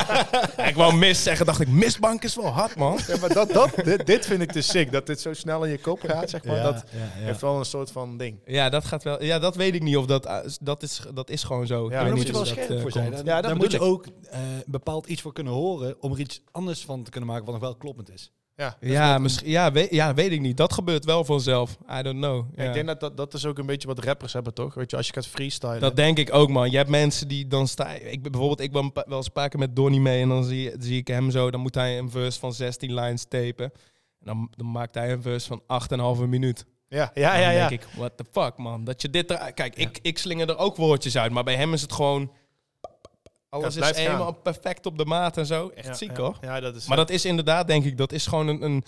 ik wou mist zeggen, dacht ik, mistbank is wel hard, man. Ja, maar dat, dat, dit, dit vind ik te sick, dat dit zo snel in je kop gaat, zeg maar. Ja, dat ja, ja. heeft wel een soort van ding. Ja, dat gaat wel. Ja, dat weet ik niet of dat, uh, dat is. Dat is gewoon zo. Ja, weet daar moet je wel dat, scherp eh, voor zijn. Dan, Ja, dat daar moet je ook eh, bepaald iets voor kunnen horen om er iets anders van te kunnen maken wat nog wel kloppend is. Ja, Ja, misschien, ja, weet, ja, weet ik niet. Dat gebeurt wel vanzelf. I don't know. Ja, Ja. Ik denk dat, dat dat is ook een beetje wat rappers hebben, toch? Weet je, als je gaat freestylen. Dat denk ik ook, man. Je hebt mensen die dan staan. Ik bijvoorbeeld, ik ben wel eens een paar keer met Donnie mee en dan zie, zie ik hem zo. Dan moet hij een verse van 16 lines tapen. En dan, dan maakt hij een verse van 8,5 minuut. ja, ja, Dan ja. ja. denk ik, what the fuck, man. Dat je dit. Kijk, ik, ik slinger er ook woordjes uit, maar bij hem is het gewoon... Alles is helemaal perfect op de maat en zo. Echt ziek, hoor. Ja, dat is... Maar dat is inderdaad, denk ik, dat is gewoon een... een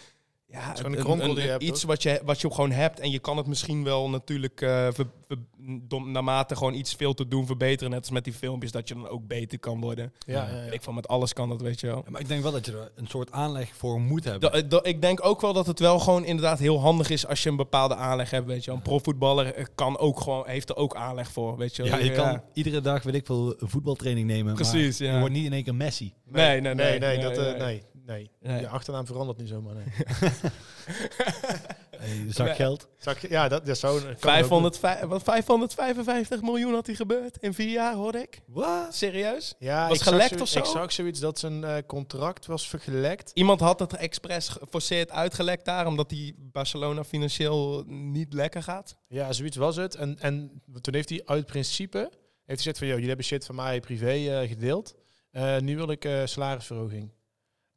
ja, een kronkel die je hebt, iets wat je, wat je gewoon hebt. En je kan het misschien wel natuurlijk eh, ver, ver- dom- naarmate gewoon iets veel te doen verbeteren. Net als met die filmpjes, dat je dan ook beter kan worden. ja, ja, ja. Weet Ik van met alles kan dat, weet je wel. Ja, maar ik denk wel dat je er een soort aanleg voor moet hebben. Da- da- ik denk ook wel dat het wel gewoon inderdaad heel handig is als je een bepaalde aanleg hebt, weet je wel. Een profvoetballer eh, kan ook gewoon, heeft er ook aanleg voor, weet je wel. ja, je kan iedere dag, weet ik veel, een voetbaltraining nemen. Precies, maar ja. Je wordt niet in één keer Messi. Nee, nee, nee. nee, dat, eh, nee. nee, nee. Nee. Je achternaam verandert niet zomaar, nee. Hey, zak geld. Zal ik- ja, dat, dat zou... kan ook 500, vij- wat, 555 miljoen had hij gebeurd in vier jaar, hoorde ik. Wat? Serieus? Ja, Was ik zag gelekt of zo? Ik zag zoiets dat zijn eh, contract was vergelekt. Iemand had het expres geforceerd uitgelekt daar, omdat die Barcelona financieel niet lekker gaat. Ja, zoiets was het. En, en toen heeft hij uit principe... Heeft hij gezegd van, joh, jullie hebben shit van mij privé eh, gedeeld. Eh, nu wil ik eh, salarisverhoging.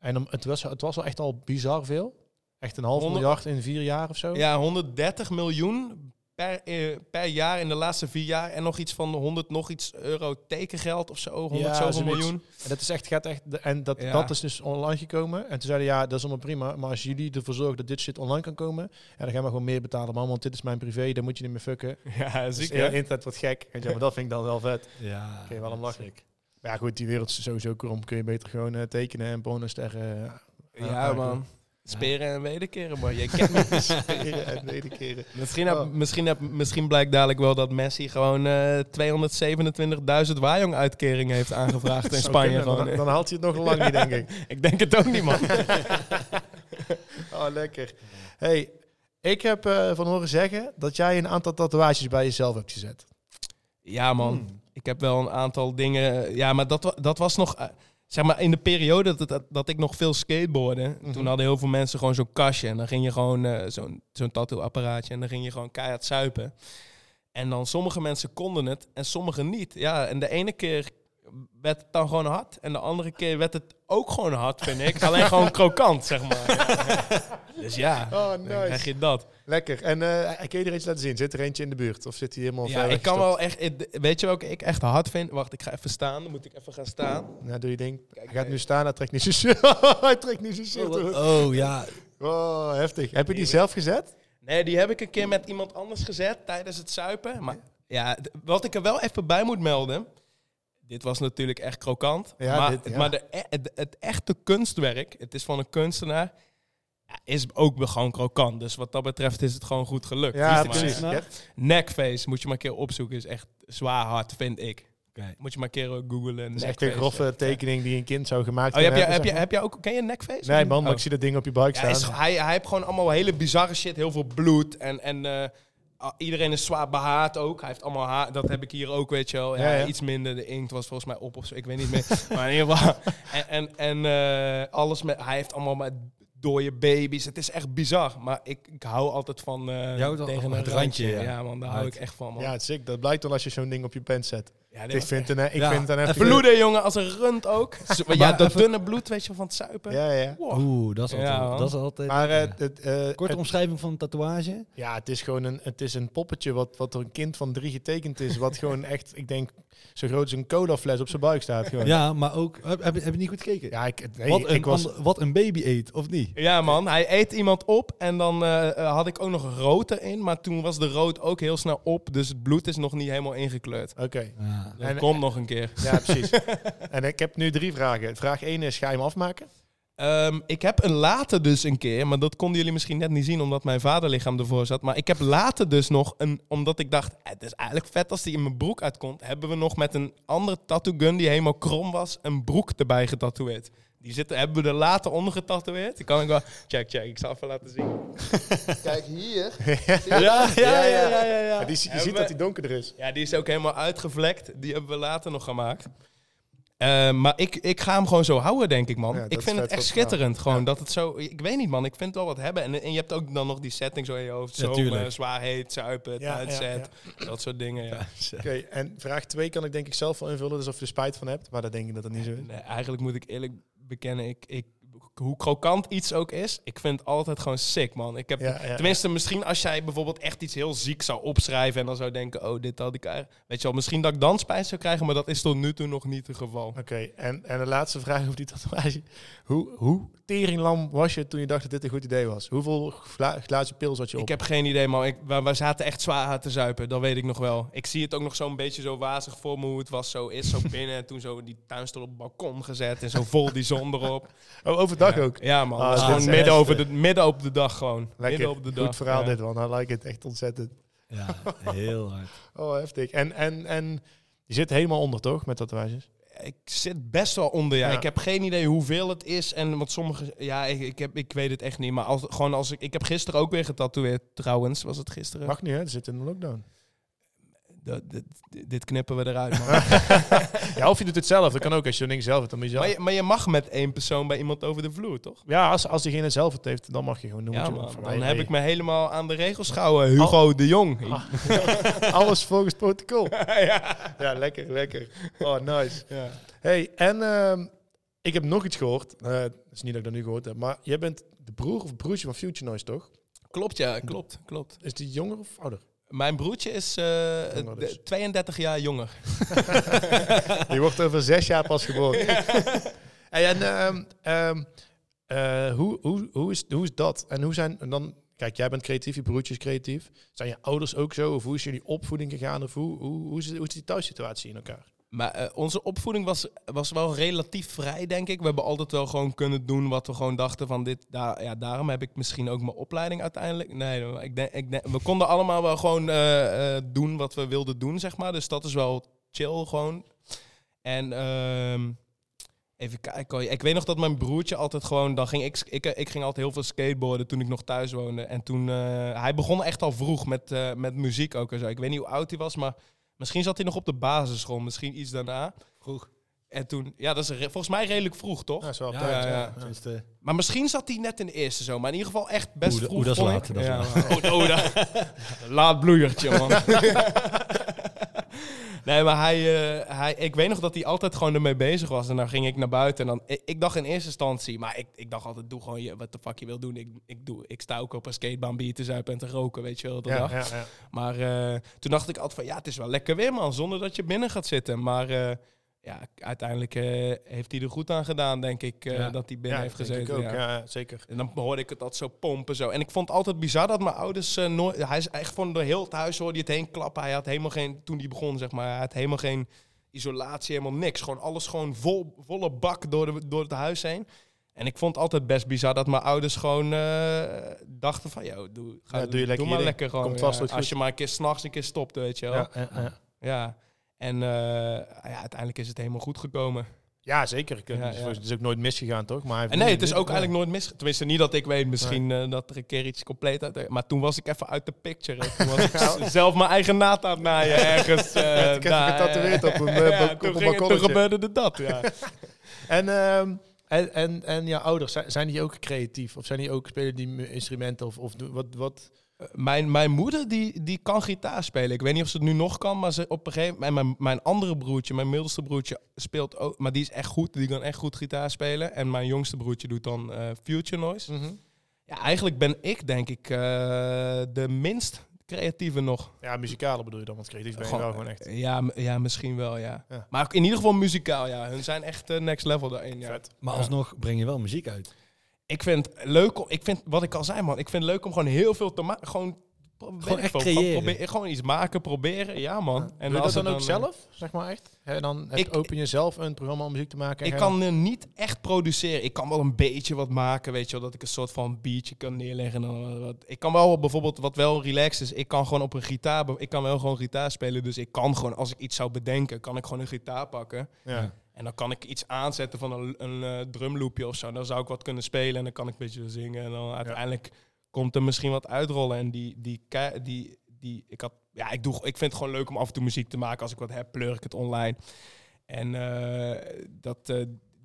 En het, was, het was wel echt al bizar veel. Echt een half miljard in vier jaar of zo. Ja, 130 miljoen per, eh, per jaar in de laatste vier jaar. En nog iets van 100 nog iets euro tekengeld of zo. 100 Ja, zoveel miljoen. En dat is echt, gaat echt, en dat, Ja. dat is dus online gekomen. En toen zeiden ja, dat is allemaal prima. Maar als jullie ervoor zorgen dat dit shit online kan komen, ja, dan gaan we gewoon meer betalen, man. Want dit is mijn privé, daar moet je niet meer fucken. Ja, Dus ziek hè? internet wordt gek. En ja, maar dat vind ik dan wel vet. Ja. Je wel lachen. Maar ja, goed, die wereld is sowieso krom. Kun je beter gewoon eh, tekenen en pornosterren eh, Ja, man. Speren en wederkeren, man. Je kent me. Speren en wederkeren. Misschien, heb, Oh. misschien, heb, misschien blijkt dadelijk wel dat Messi gewoon eh 227.000 Wajong uitkeringen heeft aangevraagd in Spanje. kunnen, Dan, dan haalt hij het nog lang niet, denk ik. ik denk het ook niet, man. Oh, lekker. Hey, ik heb eh, van horen zeggen dat jij een aantal tatoeages bij jezelf hebt gezet. Ja, man. Hmm. Ik heb wel een aantal dingen. Ja, maar dat, dat was nog. eh, zeg maar in de periode dat, dat, dat ik nog veel skateboardde. Mhm. Toen hadden heel veel mensen gewoon zo'n kastje. En dan ging je gewoon eh, zo'n zo'n tattoo-apparaatje. En dan ging je gewoon keihard zuipen. En dan sommige mensen konden het en sommige niet. Ja, en de ene keer werd het dan gewoon hard. En de andere keer werd het ook gewoon hard, vind ik. Alleen gewoon krokant, zeg maar. dus ja, Oh, dan krijg je dat. Lekker. En eh kun je er eens laten zien? Zit er eentje in de buurt? Of zit hij helemaal Ja, ver ik kan wel echt... Weet je welke ik echt hard vind? Wacht, ik ga even staan. Dan moet ik even gaan staan. Ja, doe je ding. Kijk, hij gaat eh, nu staan, hij trekt niet zijn shirt. hij trekt niet zijn shirt. hoor. Oh ja, Oh, heftig. Heb je die zelf gezet? Nee, die heb ik een keer met iemand anders gezet tijdens het zuipen. Maar ja, wat ik er wel even bij moet melden. Dit was natuurlijk echt krokant. Ja, maar dit, ja. maar de, e- het, het echte kunstwerk, het is van een kunstenaar, is ook wel gewoon krokant. Dus wat dat betreft is het gewoon goed gelukt. Ja, precies. Neckface moet je maar een keer opzoeken. Is echt zwaar hard, vind ik. Oké. Moet je maar een keer eh, googlen. Dat is echt neckface. een grove tekening die een kind zou gemaakt Oh, heb, kunnen je, heb, hebben, je, heb je ook... Ken je Neckface? maar. Nee man, maar Oh. ik zie dat ding op je buik Ja, staan. is, hij, hij heeft gewoon allemaal hele bizarre shit. Heel veel bloed. En, en eh, iedereen is zwaar behaard ook. Hij heeft allemaal haar. Dat heb ik hier ook, weet je wel. Ja, Ja, ja. Iets minder. De inkt was volgens mij op of zo. Ik weet niet meer. maar in ieder geval. En, en, en eh, alles met... Hij heeft allemaal met dode baby's. Het is echt bizar. Maar ik, ik hou altijd van... eh Je wel tegen een het randje. randje, Ja, ja. man. Daar hou ik echt van, man. Ja, het is sick. Dat blijkt wel als je zo'n ding op je pen zet. Ja, dit Ik vind, het een, ik Ja. vind het heftige- bloeden, jongen, als een rund ook. Zo- ja, dat even- dunne bloed, weet je, van het zuipen. Ja, ja. Wow. Oeh, dat is altijd... Ja, dat is altijd Maar eh, ja. het, eh, Korte het- omschrijving van een tatoeage. ja, het is gewoon een, het is een poppetje wat, wat door een kind van drie getekend is. Wat gewoon echt, ik denk, zo groot als een colafles op zijn buik staat. Gewoon. Ja, maar ook... Heb, heb, je niet goed gekeken? Ja, ik, nee, wat, een ik was... ander- wat een baby eet, of niet? Ja, man. Hij eet iemand op en dan eh, eh, had ik ook nog rood erin. Maar toen was de rood ook heel snel op. Dus het bloed is nog niet helemaal ingekleurd. Oké, Ja. Dat En- komt nog een keer. ja, precies. en ik heb nu drie vragen. Vraag 1 is, ga je hem afmaken? Ehm, ik heb een later dus een keer, maar dat konden jullie misschien net niet zien omdat mijn vaderlichaam ervoor zat. Maar ik heb later dus nog een, omdat ik dacht, eh, het is eigenlijk vet als die in mijn broek uitkomt, hebben we nog met een andere tattoo gun die helemaal krom was, een broek erbij getatoeëerd. Die zitten, hebben we er later onder getatoeëerd. Die kan ik wel, check, check, ik zal even laten zien. Kijk hier. Ja, ja, ja, ja, ja, die, je Hebben ziet we- dat hij donkerder is. Ja, die is ook helemaal uitgevlekt. Die hebben we later nog gemaakt. Eh, maar ik, ik ga hem gewoon zo houden, denk ik, man. Ja, ik vind het echt schitterend. Gewoon Ja. dat het zo... Ik weet niet, man. Ik vind het wel wat hebben. En, en je hebt ook dan nog die setting zo in je hoofd. Zo tuurlijk. zwaar heet, zuipen, Ja, uitzet. Dat soort dingen, ja. Oké, en vraag 2 kan ik denk ik zelf wel invullen. Dus of je er spijt van hebt. Maar dat denk ik dat dat niet zo is. Nee, eigenlijk moet ik eerlijk bekennen, ik, ik, hoe krokant iets ook is, ik vind het altijd gewoon sick, man. Ik heb, Ja, ja, tenminste, misschien als jij bijvoorbeeld echt iets heel ziek zou opschrijven en dan zou denken, oh, dit had ik eigenlijk... Weet je wel, misschien dat ik dan spijt zou krijgen, maar dat is tot nu toe nog niet het geval. Oké, en, en de laatste vraag over die tatoeage. Hoe, hoe teringlam was je toen je dacht dat dit een goed idee was? Hoeveel gla glazen pils had je op? Ik heb geen idee, man. Ik, we, we zaten echt zwaar aan te zuipen. Dat weet ik nog wel. Ik zie het ook nog zo'n beetje zo wazig voor me hoe het was. Zo is zo binnen. En toen zo die tuinstoel op het balkon gezet. En zo vol die zon erop. Oh, overdag ja. ook? Ja, man. Ah, gewoon midden, echt, over eh, de, midden op de dag gewoon. Lekker, Midden op de dag. goed verhaal ja. dit man. I like it, echt ontzettend. Ja, heel hard. Oh, heftig. En, en, en je zit helemaal onder toch, met tatoeages? Ik zit best wel onder, ja. Ja. Ik heb geen idee hoeveel het is. En wat sommige... Ja, ik, ik, heb, ik weet het echt niet. Maar als, gewoon als ik... Ik heb gisteren ook weer getatoeëerd, trouwens. Was het gisteren? Mag niet hè, er zit in een lockdown. Dat- dit, dit knippen we eruit, man. Ja, of je doet het zelf, dat kan ook. Als je ding zelf hebt, dan je maar, je, maar je mag met één persoon bij iemand over de vloer, toch? Ja, als, als diegene het zelf het heeft, dan mag je gewoon. Dan Ja, moet je man. van Dan heb ik me helemaal aan de regels gehouden. Hugo de Jong. Ah. Alles volgens protocol. ja. Ja, lekker, lekker. Oh, nice. Ja. Hey, en ehm, ik heb nog iets gehoord. Eh, Het is niet dat ik dat nu gehoord heb, maar jij bent de broer of broertje van Future Noise, toch? Klopt, ja. Klopt, klopt. Is die jonger of ouder? Mijn broertje is eh, Jonger dus. de- 32 jaar jonger. Die wordt over zes jaar pas geboren. En ehm, ehm, eh, hoe, hoe, hoe, is, hoe is dat? En hoe zijn en dan? Kijk, jij bent creatief, je broertje is creatief. Zijn je ouders ook zo? Of hoe is jullie opvoeding gegaan? Of hoe, hoe, hoe, is, hoe is die thuissituatie in elkaar? Maar eh, onze opvoeding was, was wel relatief vrij, denk ik. We hebben altijd wel gewoon kunnen doen wat we gewoon dachten van dit. Daar, ja, daarom heb ik misschien ook mijn opleiding uiteindelijk. Nee, ik denk, ik denk, we konden allemaal wel gewoon eh, eh, doen wat we wilden doen, zeg maar. Dus dat is wel chill gewoon. En ehm, even kijken. Ik weet nog dat mijn broertje altijd gewoon... Dan ging ik, ik, ik ging altijd heel veel skateboarden toen ik nog thuis woonde. En toen... hij begon echt al vroeg met, met muziek ook en zo. Ik weet niet hoe oud hij was, maar... Misschien zat hij nog op de basisschool, misschien iets daarna. Vroeg. En toen, ja, dat is volgens mij redelijk vroeg, toch? Ja, is wel Ja, tijd, ja, ja. Tenminste, Maar misschien zat hij net in de eerste zo. Maar in ieder geval echt best vroeg. oeh, dat is laat, dat is laat. oh, oh, dat- laat bloeiertje, man. nee, maar hij, eh, hij, ik weet nog dat hij altijd gewoon ermee bezig was. En dan ging ik naar buiten. En dan, ik, ik dacht in eerste instantie, maar ik, ik dacht altijd, doe gewoon je, wat de fuck je wil doen. Ik, ik, doe, ik sta ook op een skatebaan bier te zuipen en te roken, weet je wel. Dat Ja, dag. ja, ja. Maar eh, toen dacht ik altijd van, ja, het is wel lekker weer, man. Zonder dat je binnen gaat zitten. Maar eh, ja, uiteindelijk eh, heeft hij er goed aan gedaan, denk ik, eh, Ja. dat hij binnen Ja, heeft gezeten. ook. ja. Ja, zeker. En dan hoorde ik het dat zo pompen zo. En ik vond het altijd bizar dat mijn ouders eh, nooit... Hij is echt van door heel het huis hoorde je het heen klappen. Hij had helemaal geen... Toen hij begon, zeg maar, hij had helemaal geen isolatie, helemaal niks. Gewoon alles gewoon vol, volle bak door, de, door het huis heen. En ik vond het altijd best bizar dat mijn ouders gewoon dachten van... Yo, doe, ga, Ja, doe je lekker maar lekker gewoon. Komt vast ja. Als je maar een keer s'nachts een keer stopt, weet je wel. Ja, Ja. Ja, ja. En eh, ja, uiteindelijk is het helemaal goed gekomen. Ja, zeker. Ja, het, is, ja. het is ook nooit misgegaan, toch? Maar En nee, het is ook ja. eigenlijk nooit mis. Tenminste, niet dat ik weet. Misschien eh, dat er een keer iets compleet uit. Maar toen was ik even uit de picture. Toen was ik zelf mijn eigen naad aan het naaien ergens. eh Werd ik daar, getatoeëerd eh, op een, eh, ja, op een toen, ging, toen gebeurde er dat. Ja. En, ehm, en, en, en jouw ouders, zijn, die ook creatief? Of zijn die ook, spelen die instrumenten? Of, of wat, wat? Mijn, mijn moeder die, die kan gitaar spelen. Ik weet niet of ze het nu nog kan, maar ze op een gegeven moment. Mijn, mijn andere broertje, mijn middelste broertje, speelt ook. Maar die is echt goed. Die kan echt goed gitaar spelen. En mijn jongste broertje doet dan eh, Future Noise. Ja, eigenlijk ben ik denk ik eh, de minst creatieve nog. Ja, muzikale bedoel je dan, want creatief ben je wel gewoon echt. Ja, ja, misschien wel, ja. Ja. Maar in ieder geval muzikaal, ja. Hun zijn echt eh, next level daarin, ja. Vet. maar Ja. alsnog breng je wel muziek uit. Ik vind het leuk, om, ik vind, wat ik al zei, man. Ik vind het leuk om gewoon heel veel te maken. Gewoon, ik echt veel, creëren. proberen- gewoon iets maken, proberen. Ja, man. En En doe je dat dan ook zelf, zeg maar echt? Hè, dan Ik- open je zelf een programma om muziek te maken? en Ik kan eh, niet echt produceren. Ik kan wel een beetje wat maken, weet je wel. Dat ik een soort van beatje kan neerleggen. En dan wat. Ik kan wel bijvoorbeeld, wat wel relaxed is, ik kan gewoon op een gitaar... Ik kan wel gewoon gitaar spelen. Dus ik kan gewoon, als ik iets zou bedenken, kan ik gewoon een gitaar pakken. Ja. En dan kan ik iets aanzetten van een, een eh, drumloopje of zo. Dan zou ik wat kunnen spelen en dan kan ik een beetje zingen. En dan uiteindelijk komt er misschien wat uitrollen. En die, die, die, die, ik had, ja, ik, doe, ik vind het gewoon leuk om af en toe muziek te maken. Als ik wat heb, pleur ik het online. En eh, dat, eh,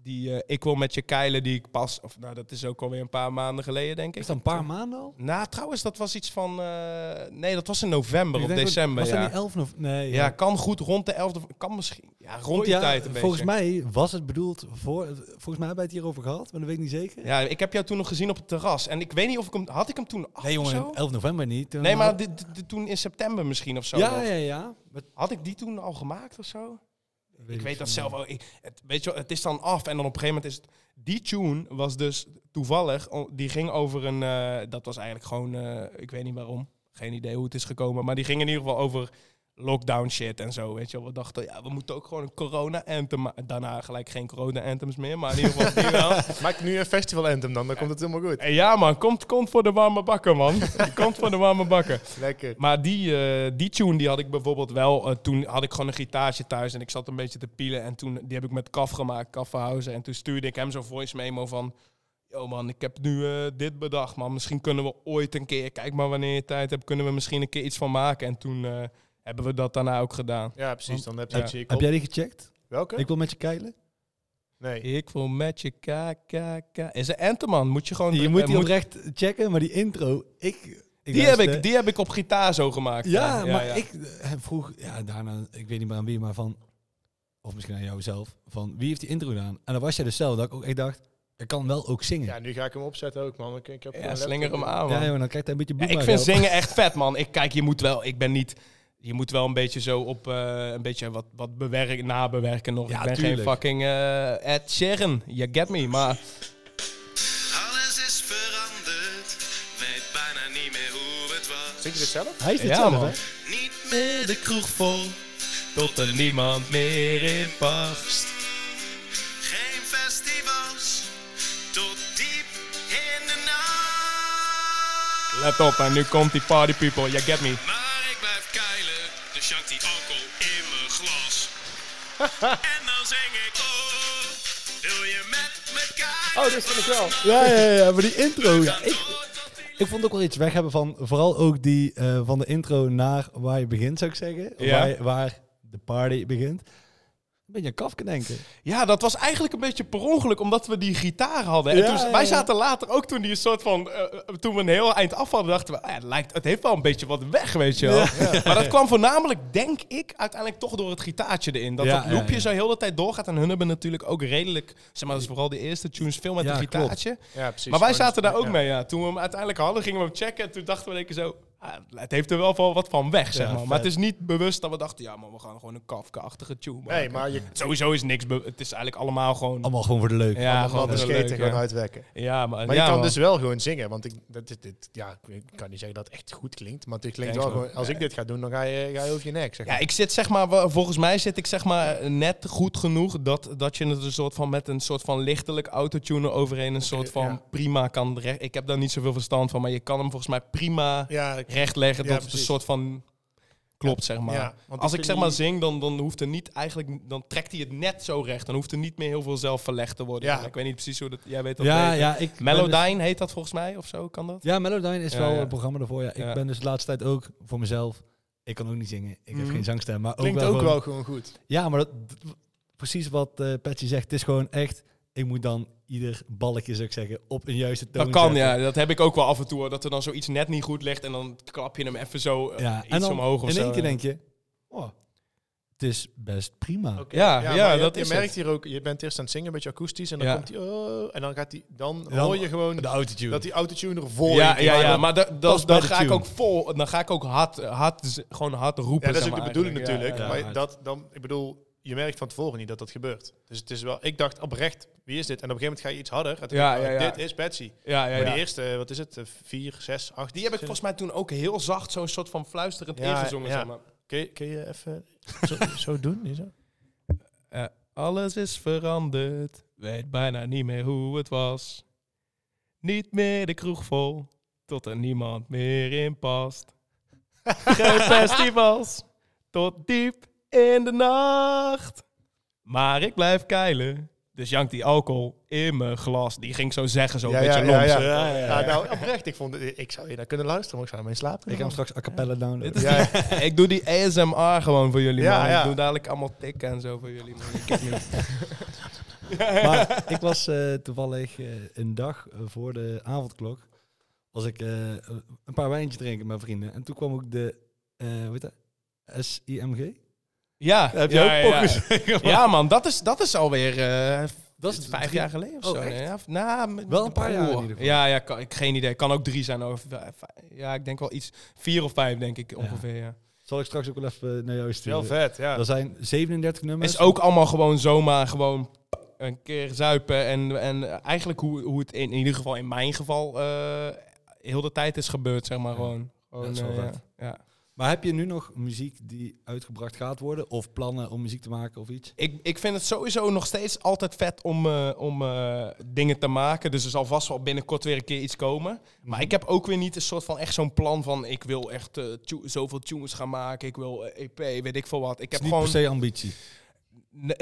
die, eh, ik wil met je keilen, die ik pas, of nou, dat is ook alweer een paar maanden geleden, denk ik. Is dat een paar maanden al? Nou, trouwens, dat was iets van, eh, nee, dat was in november of december. Was ja. dat niet 11 of nee? ja, kan goed rond de 11e, kan misschien, ja, rond die Ja, tijd een Volgens beetje. mij was het bedoeld voor. Volgens mij hebben wij het hierover gehad, maar dat weet ik niet zeker. Ja, ik heb jou toen nog gezien op het terras. En ik weet niet of ik hem... Had ik hem toen af nee, jongen, zo? 11 november niet. Toen Nee, maar had- dit- dit- toen in september misschien of zo. ja, nog. ja, ja. Had ik die toen al gemaakt of zo? Ik ik weet dat zelf ook. Ik, het, weet je wel, het is dan af en dan op een gegeven moment is het... Die tune was dus toevallig... Die ging over een... eh, dat was eigenlijk gewoon... eh, ik weet niet waarom. Geen idee hoe het is gekomen. Maar die ging in ieder geval over lockdown shit en zo. Weet je wel. We dachten, ja, we moeten ook gewoon een corona-anthem... Daarna gelijk geen corona-anthems meer. Maar in ieder geval die wel. Maak nu een festival anthem dan, dan komt het helemaal goed. Eh, Ja man, komt, komt voor de warme bakken man. komt voor de warme bakken. Lekker. Maar die, eh, die tune die had ik bijvoorbeeld wel. eh, toen had ik gewoon een gitaartje thuis en ik zat een beetje te pielen. En toen die heb ik met Kaf gemaakt, Kaf. En toen stuurde ik hem zo'n voice memo van... Yo man, ik heb nu dit bedacht man. Misschien kunnen we ooit een keer, kijk maar wanneer je tijd hebt, kunnen we misschien een keer iets van maken. En toen hebben we dat daarna ook gedaan. Ja, precies. Dan heb je Ja. Heb jij die gecheckt? Welke? Ik wil met je keilen. Nee. Ik wil met je KKK. Is een anthem man, moet je gewoon... Je eh, moet die oprecht checken, maar die intro, ik... ik die, heb ik, die heb ik op gitaar zo gemaakt. Ja, maar ja. ik eh, vroeg, ja, daarna, ik weet niet meer aan wie, maar van, of misschien aan jou zelf, van wie heeft die intro gedaan? En dan was jij dus zelf, dat ik ook echt dacht, ik kan wel ook zingen. Ja, nu ga ik hem opzetten ook, man. Ik, ik heb Ja, slinger hem aan, Ja, jongen, dan krijgt hij een beetje Ja, ik vind zingen echt vet, man. Ik, kijk, je moet wel... Ik ben niet... Je moet wel een beetje zo op... eh, een beetje wat, wat bewerken, nabewerken nog. Ja, ik ben tuurlijk. geen fucking eh Ed Sheeran. You get me, maar... Alles is veranderd, weet bijna niet meer hoe het was. Zing je dit zelf? Hij is het Ja, zelf, man. hè? Niet meer de kroeg vol, tot er niemand meer in past. Geen festivals tot diep in de nacht. Let op, en nu komt die party people, you get me. en dan zing ik, oh, wil je met me kijken? Oh, dat vind ik wel. Ja, ja, ja, maar die intro. Ja, ik, ik vond ook wel iets weg hebben van, vooral ook die eh, van de intro naar waar je begint, zou ik zeggen. Ja. Waar, je- waar de party begint. Een beetje aan Kafka denken. Ja, dat was eigenlijk een beetje per ongeluk, omdat we die gitaar hadden. En Ja, toen, ja, wij zaten later ook toen die een soort van... eh, eh, toen we een heel eind af hadden, dachten we... ah, het, lijkt, het heeft wel een beetje wat weg, weet je wel. Maar dat kwam voornamelijk, denk ik, uiteindelijk toch door het gitaartje erin. Dat Ja, dat loopje ja, ja. zo heel de tijd doorgaat. En hun hebben natuurlijk ook redelijk... Zeg maar, dat is vooral de eerste tunes veel met Ja, een gitaartje. Ja, precies. Maar wij zaten daar ook ja. mee, ja. Toen we hem uiteindelijk hadden, gingen we hem checken. En toen dachten we denk ik zo... ah, het heeft er wel van wat van weg, zeg Ja, maar. Maar vet. het is niet bewust dat we dachten... Ja, maar we gaan gewoon een Kafka-achtige tune maken. Nee, maar je Sowieso is niks... Het is eigenlijk allemaal gewoon... Allemaal gewoon voor de leuk. Ja, allemaal gewoon de leuk, gewoon ja. uitwekken. Ja, maar, Maar ja, je kan man. dus wel gewoon zingen, want ik, dat, dit, dit, ja, ik kan niet zeggen dat het echt goed klinkt, maar het klinkt wel gewoon, als ik dit ga doen, dan ga je, ga je over je nek, zeg Ja, maar. ik zit zeg maar, volgens mij zit ik zeg maar net goed genoeg dat, dat je het een soort van met een soort van lichtelijk autotuner overheen een soort van ja. prima kan. Ik heb daar niet zoveel verstand van, maar je kan hem volgens mij prima Ja, rechtleggen Ja, dat het een soort van klopt, zeg maar. ja, want Als ik zeg maar zing, dan, dan hoeft er niet eigenlijk, dan trekt hij het net zo recht. Dan hoeft er niet meer heel veel zelf verlegd te worden. Ja. Ik weet niet precies hoe dat, jij weet dat Ja, beter. ja, ik ben Melodyne heet dat volgens mij, of zo, kan dat? dus- ja, Melodyne is Ja, wel ja. het programma daarvoor. Ja. Ik Ja. ben dus de laatste tijd ook voor mezelf. Ik kan ook niet zingen. Ik heb Mhm. geen zangstem. Maar klinkt ook wel ook gewoon- wel gewoon goed. Ja, maar dat, precies wat eh Patsy zegt. Het is gewoon echt... Ik moet dan ieder balkje, zou ik zeggen, op een juiste toon Dat kan, zetten. ja. Dat heb ik ook wel af en toe. Dat er dan zoiets net niet goed ligt en dan klap je hem even zo eh, Ja, iets en dan omhoog of in zo. één keer denk je... Oh, het is best prima. Ja, ja, je- dat je is merkt het. hier ook, je bent eerst aan het zingen, een beetje akoestisch, en dan Ja. komt hij, oh, en dan gaat hij, dan, Dan hoor je gewoon De autotune. dat die autotune er vol Ja, in ja, ja, dat- maar da- da- past bij dan ga ik ook vol, dan ga ik ook hard, hard, gewoon hard roepen. Ja, dat is ook de bedoeling natuurlijk. ja, maar dat dan, ik bedoel, je merkt van tevoren niet dat dat gebeurt. Dus het is wel, ik dacht oprecht, wie is dit? En op een gegeven moment ga je iets harder. En Ja, ja, oh, ja. Dit is Betsy. Ja, ja, Maar ja. die eerste, wat is het? eh, Vier, zes, acht. Die heb ik volgens mij toen ook heel zacht zo'n soort van fluisterend Ja, ingezongen. ja. Zeg maar. Kun je, kun je even zo, zo doen? Zo? Eh, alles is veranderd, weet bijna niet meer hoe het was. Niet meer de kroeg vol, tot er niemand meer in past. Geen festivals, tot diep in de nacht. Maar ik blijf keilen, dus jankt die alcohol in mijn glas. Die ging zo zeggen, zo een beetje ja, ja. Ja, ja, ja. Ja, nou, oprecht, ik vond ik zou je daar kunnen luisteren, maar ik zou naar mijn slaap Ik ga hem straks a cappella downloaden. Ja. ik doe die ASMR gewoon voor jullie, Ja, man. ja. Ik doe dadelijk allemaal tikken en zo voor jullie, man. Ik heb niet. Maar ik was eh, toevallig eh, een dag eh, voor de avondklok... was ik eh, een paar wijntjes drinken met mijn vrienden. En toen kwam ook de... eh hoe heet dat? SIMG? Ja, Heb je ja, ook ja, pokken ja. gezegd? Ja, man, dat is, dat is alweer eh, Dat is vijf drie- jaar geleden of Oh, zo. nee, Ja, nou, Wel een paar jaar in. Ja, ja kan, ik, geen idee. Kan ook drie zijn. Of, ja, ik denk wel iets. Vier of vijf, denk ik ongeveer. Ja. Zal ik straks ook wel even naar jou sturen. Wel vet, ja. Er zijn 37 nummers. Is ook allemaal gewoon zomaar gewoon een keer zuipen. En, en eigenlijk hoe, hoe het in, in ieder geval in mijn geval eh, heel de tijd is gebeurd, zeg maar gewoon. gewoon Dat is wel eh, vet. Maar heb je nu nog muziek die uitgebracht gaat worden? Of plannen om muziek te maken of iets? Ik, ik vind het sowieso nog steeds altijd vet om, eh, om eh, dingen te maken. Dus er zal vast wel binnenkort weer een keer iets komen. Maar ik heb ook weer niet een soort van echt zo'n plan van... ik wil echt eh, tu- zoveel tunes gaan maken. Ik wil EP, weet ik veel wat. Ik heb niet gewoon... per se ambitie.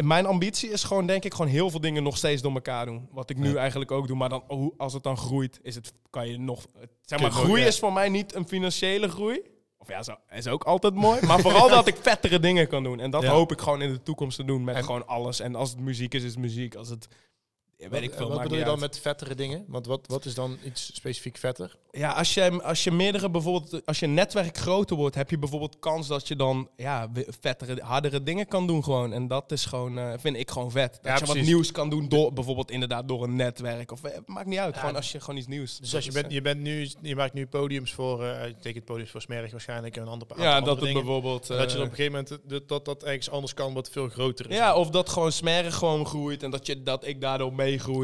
Mijn ambitie is gewoon, denk ik, gewoon heel veel dingen nog steeds door elkaar doen. Wat ik nu Ja. eigenlijk ook doe. Maar dan, als het dan groeit, is het, kan je nog... Zeg maar, groei is voor mij niet een financiële groei. Of ja, zo, is ook altijd mooi. Maar vooral dat ik vettere dingen kan doen. En dat Ja. hoop ik gewoon in de toekomst te doen met En- gewoon alles. En als het muziek is, is het muziek. Als het... weet ik veel, wat bedoel je dan uit. met vettere dingen? Want wat, wat is dan iets specifiek vetter? Ja, als je, als je meerdere bijvoorbeeld, als je netwerk groter wordt, heb je bijvoorbeeld kans dat je dan ja, vettere, hardere dingen kan doen gewoon. En dat is gewoon, eh, vind ik gewoon vet. Dat Ja, je wat nieuws kan doen door, bijvoorbeeld inderdaad door een netwerk. Of eh, maakt niet uit, Ja, gewoon als je gewoon iets nieuws. Dus als je bent, je bent nu, je maakt nu podiums voor, eh je tekent podiums voor Smerig waarschijnlijk en een ander paar ja, andere dat het dingen. bijvoorbeeld. Dat je op een gegeven moment dat, dat dat ergens anders kan wat veel groter is. ja, of dat gewoon smerig gewoon groeit en dat, je, dat ik daardoor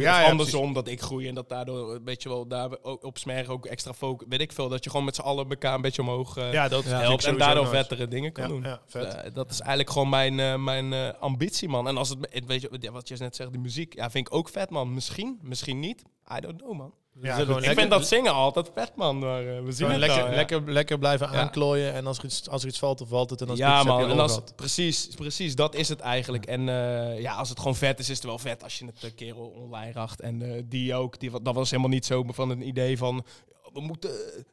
Ja, ja, andersom, dat ik groei en dat daardoor, weet je wel, daar op smerg ook extra focus, weet ik veel. Dat je gewoon met z'n allen elkaar een beetje omhoog eh, Ja, dat helpt en daardoor nice. vettere dingen kan doen. ja, vet. Eh, dat is eigenlijk gewoon mijn, eh, mijn ambitie, man. En als het, weet je, wat je net zegt, de muziek, ja, vind ik ook vet, man. Misschien, misschien niet. I don't know, man. Ja, ik lekker- vind dat zingen altijd vet, man. Maar eh, we zien het lekker, ja. lekker, lekker blijven Ja. aanklooien. En als er, iets, als er iets valt, dan valt het. En als ja, heb je. En als, precies, precies, dat is het eigenlijk. En eh, ja, als het gewoon vet is, is het wel vet als je het keer online racht. En eh, die ook, die, dat was helemaal niet zo van een idee van... We moeten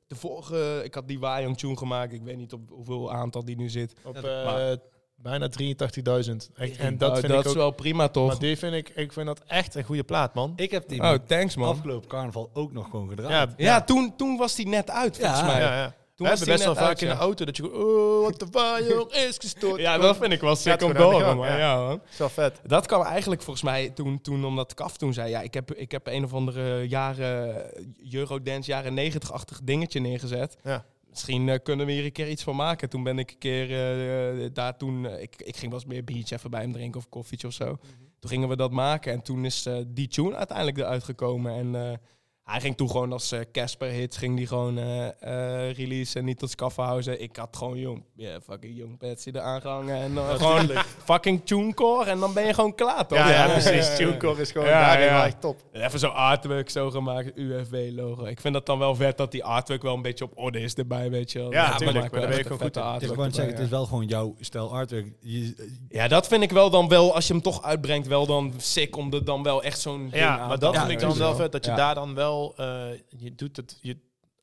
de vorige... Ik had die Wajong tune gemaakt. Ik weet niet op hoeveel aantal die nu zit. Op eh, maar- bijna 83.000. Echt, En Nou, dat vind ik is ook... wel prima, toch? Maar die vind ik, ik vind dat echt een goede plaat, man. Ik heb die Oh, thanks, man. afgelopen carnaval ook nog gewoon gedraaid. Ja, Ja, toen, toen was die net uit, volgens Ja. mij. ja, ja. Toen We was hebben best wel vaak uit, in de ja. auto dat je gewoon... Oh, wat de Wajong is gestort. Ja, dat vind ik wel sick om door, man. ja. Ja, man. is wel vet. Dat kwam eigenlijk volgens mij toen, toen omdat Kaf toen zei... Ja, ik heb, ik heb een of andere jaren... Eurodance, jaren negentig-achtig dingetje neergezet. Ja. Misschien eh, kunnen we hier een keer iets van maken. Toen ben ik een keer eh, eh, daar toen... ik, ik ging wel eens meer biertje even bij hem drinken of koffietje of zo. Toen gingen we dat maken. En toen is die tune uiteindelijk eruit gekomen. En hij ging toen gewoon als eh, Casper hits... ging die gewoon eh eh release en niet tot Skaffenhausen. Ik had gewoon jong... Ja, fucking jong Patsy er aangehangen. En eh, gewoon fucking tunecore. En dan ben je gewoon klaar, toch? Ja, ja, precies. TuneCore is gewoon Ja, daarin ja. wel echt top. Even zo'n artwork zo gemaakt, UFW-logo. Ik vind dat dan wel vet dat die artwork wel een beetje op orde is erbij, weet je wel. Ja, we tuurlijk, maken maar goed. Ik wil artwork gewoon zeggen, het is wel gewoon jouw stijl artwork. Je, ja. Ja, dat vind ik wel dan wel, als je hem toch uitbrengt, wel dan sick om er dan wel echt zo'n ding Ja, maar dat vind ik dan wel vet. Dat je daar dan wel... eh, je doet het... Je,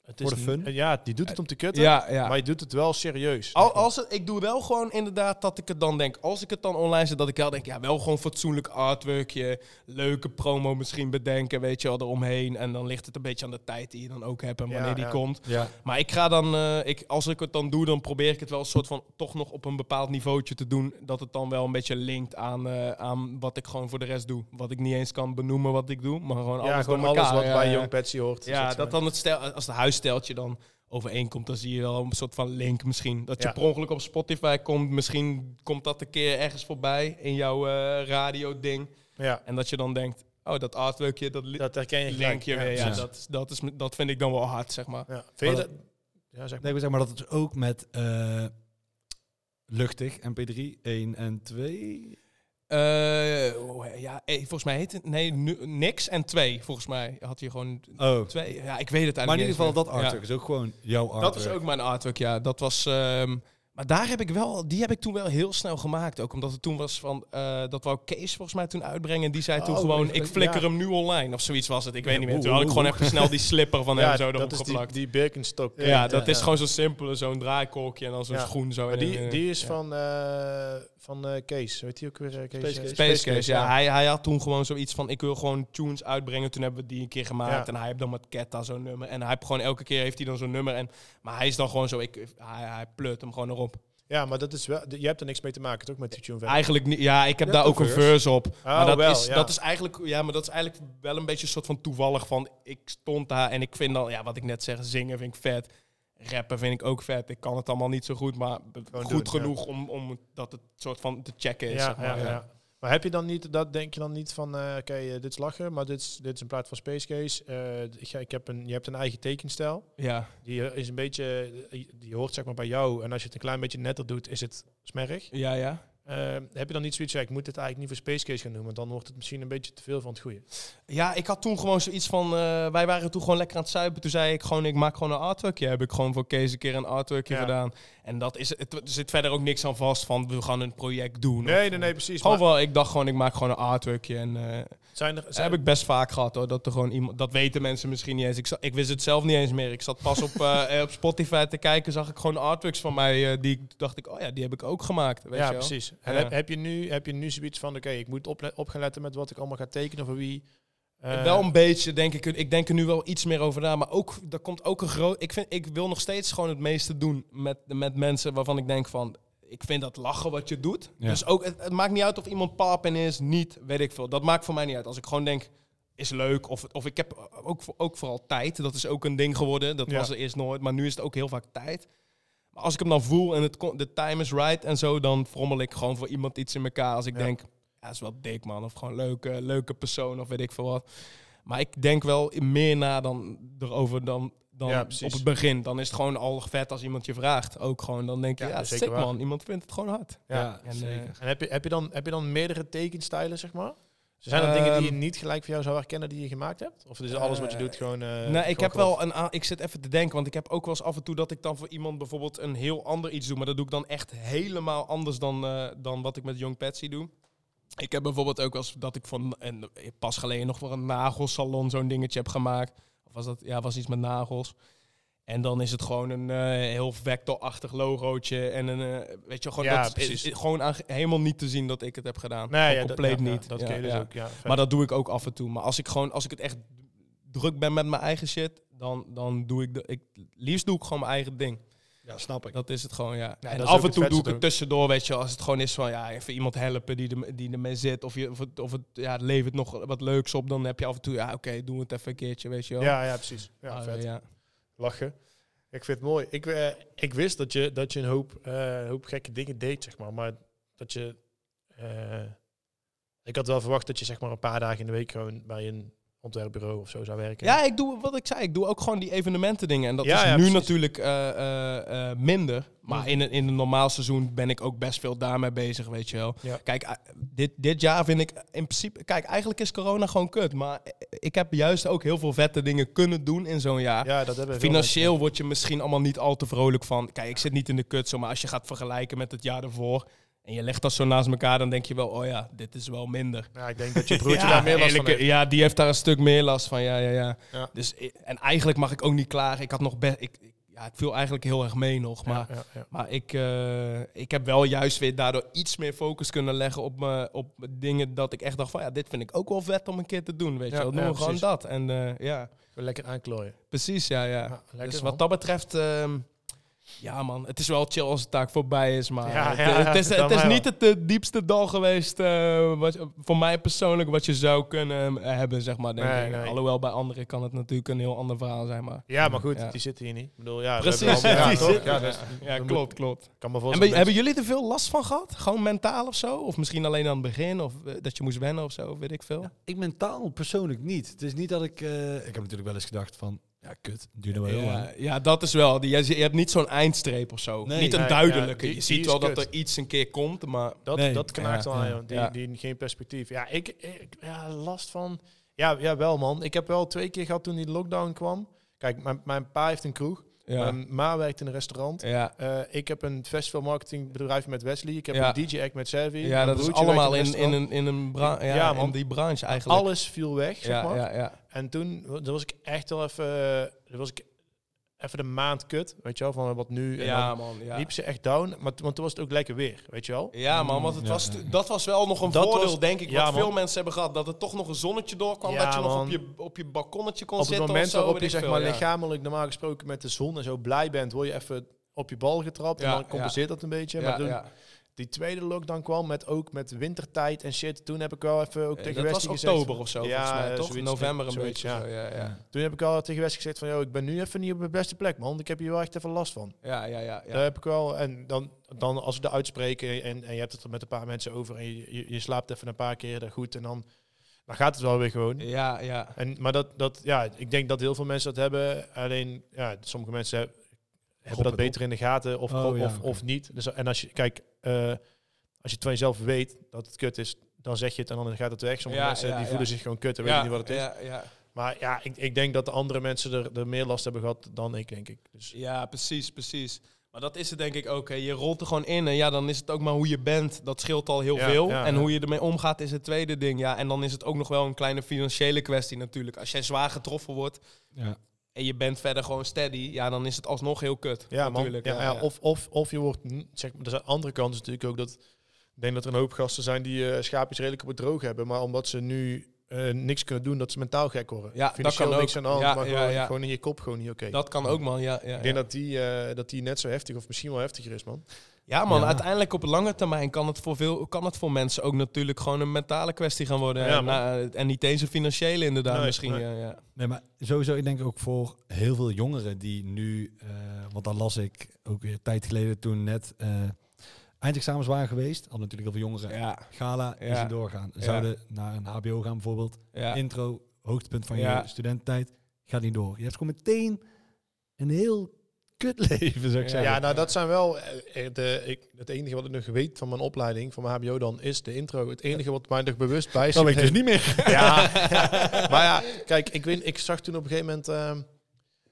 het Voor is de fun? Ja, die doet het om te kutten. Ja, ja. Maar je doet het wel serieus. Al, als het, ik doe wel gewoon inderdaad dat ik het dan denk, als ik het dan online zet, dat ik wel denk, ja, wel gewoon fatsoenlijk artworkje, leuke promo misschien bedenken, weet je wel, eromheen. En dan ligt het een beetje aan de tijd die je dan ook hebt en Ja, wanneer die ja. komt. ja. Maar ik ga dan, eh, ik, als ik het dan doe, dan probeer ik het wel een soort van toch nog op een bepaald niveautje te doen. Dat het dan wel een beetje linkt aan, eh, aan wat ik gewoon voor de rest doe. Wat ik niet eens kan benoemen wat ik doe, maar gewoon ja, alles gewoon door alles elkaar. wat ja, bij ja. Young Patsy hoort. Ja, dat dan het stel, als het huissteltje dan overeenkomt, dan zie je wel een soort van link misschien. Dat je Ja. per ongeluk op Spotify komt, misschien komt dat een keer ergens voorbij in jouw eh radio-ding. Ja, En dat je dan denkt, oh, dat artworkje, dat, dat herken je linkje weer. Ja, precies. dat, is- dat, is, dat vind ik dan wel hard, zeg maar. Ja. Vind je dat... Ja, zeg maar. Nee, ik wil zeggen, maar dat is ook met eh, luchtig, MP3 1 en 2. Eh, oh, ja, eh, volgens mij heet het... Nee, niks en twee, volgens mij. Had je gewoon Oh. twee. Ja, ik weet het eigenlijk Maar in ieder geval, dat artwork is ook gewoon jouw artwork. dat is ook mijn artwork, ja. Dat was... ehm, maar daar heb ik wel... Die heb ik toen wel heel snel gemaakt. Ook omdat het toen was van... eh, dat wou Kees volgens mij toen uitbrengen. En die zei toen Oh, gewoon... ik- Ik flikker ja. hem nu online. Of zoiets was het. Ik weet Ja, niet meer. Toen had ik gewoon even snel die slipper van hem zo erop is die, geplakt. die Birkenstock. ja, dat is ja. gewoon zo simpel. Zo'n draaikolkje en dan zo'n Ja. schoen zo. Maar in die, die is ja. van, eh van eh, Kees. Weet je ook weer? eh, Kees, Space Case. Space Case, ja. Hij, hij had toen gewoon zoiets van, ik wil gewoon tunes uitbrengen. Toen hebben we die een keer gemaakt. Ja. En hij heeft dan met Ketta zo'n nummer. En hij heeft gewoon elke keer heeft hij dan zo'n nummer. En, maar hij is dan gewoon zo, ik, hij, hij pleurt hem gewoon erop. Ja, maar dat is wel... Je hebt er niks mee te maken, toch? Met die tune? Eigenlijk niet, ja, ik heb Je daar ook een verse. verse op. maar dat, Oh, wel, is, ja. dat is eigenlijk, ja, maar dat is eigenlijk wel een beetje een soort van toevallig van, ik stond daar en ik vind dan, ja, wat ik net zeg, zingen vind ik vet. Rappen vind ik ook vet. Ik kan het allemaal niet zo goed, maar Gewoon goed doen, genoeg om, om dat het soort van te checken is. Ja, zeg maar, ja, ja. Maar heb je dan niet, dat denk je dan niet van, eh, oké, eh, dit is lachen, maar dit is, dit is een plaat van Space Case. Eh, ik, ik heb een, je hebt een eigen tekenstijl. ja. Die is een beetje, die hoort zeg maar bij jou. En als je het een klein beetje netter doet, is het smerig. Ja, ja. Eh, heb je dan niet zoiets van, ik moet dit eigenlijk niet voor Space Case gaan doen, want dan wordt het misschien een beetje te veel van het goede. Ja, ik had toen gewoon zoiets van... eh, wij waren toen gewoon lekker aan het zuipen. Toen zei ik gewoon, ik maak gewoon een artworkje. Heb ik gewoon voor Kees een keer een artworkje Ja. gedaan. En dat is, het, er zit verder ook niks aan vast van, we gaan een project doen. Nee, Of- nee, nee, precies. Gewoon wel, ik dacht gewoon, ik maak gewoon een artworkje. En eh, zijn er, zijn, heb ik best vaak gehad hoor. Dat er gewoon iemand, dat weten mensen misschien niet eens. Ik, ik wist het zelf niet eens meer. Ik zat pas op, eh, op Spotify te kijken, zag ik gewoon artworks van mij. eh, die dacht ik, oh ja, die heb ik ook gemaakt. Weet ja, je precies. En Ja. heb, heb, je nu, heb je nu zoiets van, oké, ik moet op, op gaan letten met wat ik allemaal ga tekenen voor wie? Eh, wel een beetje, denk ik. Ik denk er nu wel iets meer over na. Maar ook, er komt ook een groot... Ik, vind, ik wil nog steeds gewoon het meeste doen met, met mensen waarvan ik denk van... Ik vind dat lachen wat je doet. Ja. Dus ook, het, het maakt niet uit of iemand papen is, niet, weet ik veel. Dat maakt voor mij niet uit. Als ik gewoon denk, is leuk. Of, of ik heb ook, ook vooral tijd. Dat is ook een ding geworden. Dat Ja. was er eerst nooit. Maar nu is het ook heel vaak tijd. Maar als ik hem dan voel en het, de time is right en zo... dan frommel ik gewoon voor iemand iets in elkaar. Als ik Ja. denk, ja, is wel dik man. Of gewoon leuke, leuke persoon of weet ik veel wat. Maar ik denk wel meer na dan erover dan, dan Ja, op het begin. Dan is het gewoon al vet als iemand je vraagt. Ook gewoon, dan denk je, Ja, ja, sick waar. man. Iemand vindt het gewoon hard. Ja. En, zeker. En heb je, heb, je dan, heb je dan meerdere tekenstijlen, zeg maar? Zijn er dingen die je Ehm, niet gelijk voor jou zou herkennen die je gemaakt hebt? Of is alles wat je Eh, doet gewoon... eh, nee, ik heb wel een Ik zit even te denken, want ik heb ook wel eens af en toe dat ik dan voor iemand bijvoorbeeld een heel ander iets doe. Maar dat doe ik dan echt helemaal anders dan, eh, dan wat ik met Young Patsy doe. Ik heb bijvoorbeeld ook eens dat ik van en pas geleden nog voor een nagelsalon zo'n dingetje heb gemaakt. Of was dat? Ja, was iets met nagels. En dan is het gewoon een eh, heel vectorachtig logootje en een, eh, weet je, gewoon Ja, dat precies. is gewoon aan, helemaal niet te zien dat ik het heb gedaan. Nee, ja, compleet ja, niet. dat ken je dus ook, ja. Maar dat doe ik ook af en toe. Maar als ik gewoon, als ik het echt druk ben met mijn eigen shit, dan, dan doe ik de, ik liefst doe ik gewoon mijn eigen ding. Ja, snap ik. Dat is het gewoon, ja. En af en toe doe ik het tussendoor, weet je, als het gewoon is van ja, even iemand helpen die, er, die ermee zit, of je, of het, of het ja, het levert nog wat leuks op, dan heb je af en toe ja, oké, doen we het even een keertje, weet je wel. Ja, ja, precies. Ja, Maar, vet. ja. Lachen. Ik vind het mooi. Ik, eh, ik wist dat je, dat je een hoop, eh, hoop gekke dingen deed, zeg maar. Maar dat je... eh, ik had wel verwacht dat je zeg maar een paar dagen in de week gewoon bij een ontwerpbureau of zo zou werken. Ja, ik doe wat ik zei. Ik doe ook gewoon die evenementen dingen. En dat Ja, is ja, nu precies. natuurlijk eh, eh, eh, minder. Maar in, een, in een normaal seizoen ben ik ook best veel daarmee bezig, weet je wel. Ja. Kijk, dit, dit jaar vind ik in principe... Kijk, eigenlijk is corona gewoon kut. Maar ik heb juist ook heel veel vette dingen kunnen doen in zo'n jaar. Ja, dat hebben Financieel word je misschien allemaal niet al te vrolijk van. Kijk, ik zit niet in de kut, zo, maar als je gaat vergelijken met het jaar ervoor... en je legt dat zo naast elkaar, dan denk je wel... oh ja, dit is wel minder. Ja, ik denk dat je broertje daar meer last van heeft. Ja, die heeft daar een stuk meer last van. Ja, ja, ja. Ja. Dus, i- en eigenlijk mag ik ook niet klagen. Ik had nog best. Ik, ja, het viel eigenlijk heel erg mee nog. Maar, Ja, maar ik, eh, ik heb wel juist weer daardoor iets meer focus kunnen leggen op, me, op dingen dat ik echt dacht van ja, dit vind ik ook wel vet om een keer te doen. Weet Ja, je wel, we gewoon dat. En eh, ja, lekker aanklooien. precies, ja, ja. Lekker, dus wat dat betreft. ehm, ja man, het is wel chill als de taak voorbij is, maar Ja, het, ja, het is, het is niet het eh, diepste dal geweest eh, wat, voor mij persoonlijk wat je zou kunnen eh, hebben, zeg maar. Denk Nee, ik. nee. Alhoewel bij anderen kan het natuurlijk een heel ander verhaal zijn, maar... Ja, maar goed, Ja. die zitten hier niet. Ik bedoel, ja, we Precies, hebben al- ja, toch? zitten- Ja, dus, klopt, klopt. kan me En ben- hebben jullie er veel last van gehad? Gewoon mentaal of zo? Of misschien alleen aan het begin? Of dat je moest wennen of zo? Weet ik veel. Ik mentaal persoonlijk niet. Het is niet dat ik... eh, ik heb natuurlijk wel eens gedacht van... Ja, kut. Duurde wel heel lang. Ja, ja, dat is wel. Die, je, je hebt niet zo'n eindstreep of zo. Nee. niet een Nee, duidelijke. ja, die- je ziet wel dat er iets een keer komt, maar... Dat, Nee. dat knaagt Ja, wel aan, ja. Die, ja. die geen perspectief. Ja, ik, ik ja, last van. Ja, ja, wel man. Ik heb wel twee keer gehad toen die lockdown kwam. Kijk, mijn, mijn pa heeft een kroeg. Ja, Mijn ma werkt in een restaurant. ja. Eh, ik heb een festival marketingbedrijf met Wesley. Ik heb Ja. een DJ-act met Servi. ja dat is allemaal in, in, een, in, een bra- ja, Ja, in die branche eigenlijk. Alles viel weg, zeg ja, maar. ja, ja. En toen was ik echt wel even... Dan was ik even de maand kut, weet je wel, van wat nu. En Ja, dan man. Ja. liep ze echt down. Maar, want toen was het ook lekker weer, weet je wel. Ja, man, want het Ja, was, dat was wel nog een Dat voordeel, was- denk ik, ja, wat man. veel mensen hebben gehad. Dat er toch nog een zonnetje doorkwam, Ja, dat je nog op je, op je balkonnetje kon op het zitten moment of zo, waarop je zeg veel, maar ja. lichamelijk normaal gesproken met de zon en zo blij bent, word je even op je bal getrapt Ja, en dan compenseert dat een beetje. Ja, maar toen ja. Die tweede lockdown kwam met ook met wintertijd en shit, toen heb ik wel even ook Eh, tegen dat was Wesley gezegd. oktober of zo, Ja, volgens mij, toch? zoiets, November een zoiets, beetje. ja. zo, Ja, ja. Toen heb ik al tegen Wesley gezegd van, joh, ik ben nu even niet op de beste plek, man. Ik heb hier wel echt even last van. Ja, ja, ja. ja. Daar heb ik wel. En dan, dan als ik dat uitspreek en, en je hebt het er met een paar mensen over en je, je, je slaapt even een paar keer er goed en dan, dan gaat het wel weer gewoon. Ja, ja. En, maar dat, dat, ja, ik denk dat heel veel mensen dat hebben. Alleen, ja, sommige mensen he- hebben dat beter in de gaten of, Oh, of, ja, of niet. Dus, en als je, kijk, eh, als je het van jezelf weet dat het kut is, dan zeg je het en dan gaat het weg. Sommige Ja, mensen ja, die ja. voelen zich gewoon kut en ja, weten niet wat het is. Ja, ja. Maar ja, ik, ik denk dat de andere mensen er, er meer last hebben gehad dan ik, denk ik. Dus, ja, precies, precies. Maar dat is het denk ik ook. Hè. Je rolt er gewoon in en ja, dan is het ook maar hoe je bent. Dat scheelt al heel Ja, veel. ja, en ja. hoe je ermee omgaat is het tweede ding. Ja, en dan is het ook nog wel een kleine financiële kwestie natuurlijk. Als jij zwaar getroffen wordt Ja. En je bent verder gewoon steady, ja, dan is het alsnog heel kut. ja, man. natuurlijk. Ja, ja, Of, of, of je wordt, n- zeg maar, er zijn andere kant is natuurlijk ook dat, ik denk dat er een hoop gasten zijn die eh schaapjes redelijk op het droog hebben, maar omdat ze nu eh, niks kunnen doen, dat ze mentaal gek worden. Ja, dat Financieel kan ook. niks aan de hand, Ja, maar ja, gewoon, in je kop gewoon niet oké. Dat kan ook, man. Ja, ja, Ik denk ja. dat die, eh, dat die net zo heftig of misschien wel heftiger is, man. Ja man, Ja. uiteindelijk op lange termijn kan het, voor veel, kan het voor mensen ook natuurlijk gewoon een mentale kwestie gaan worden. Ja, en, man. nou, en niet eens een financiële inderdaad Nee, misschien. nee. Ja, ja. Nee, maar sowieso, ik denk ook voor heel veel jongeren die nu, eh, want dan las ik ook weer een tijd geleden toen net eh, eindexamens waren geweest, hadden natuurlijk heel veel jongeren. Ja, Gala is Ja. er doorgaan. Ja. Zouden naar een HBO gaan bijvoorbeeld. ja. Intro, hoogtepunt van Ja. je studententijd, gaat niet door. Je hebt gewoon meteen een heel kut leven, zou ik Ja. zeggen. Ja, nou dat zijn wel eh, eh, de, ik, het enige wat ik nog weet van mijn opleiding, van mijn HBO dan, is de intro. Het enige wat mij nog bewust bij is. dat weet ik dus niet meer. Ja, ja. maar ja, kijk, ik, weet, ik zag toen op een gegeven moment, ehm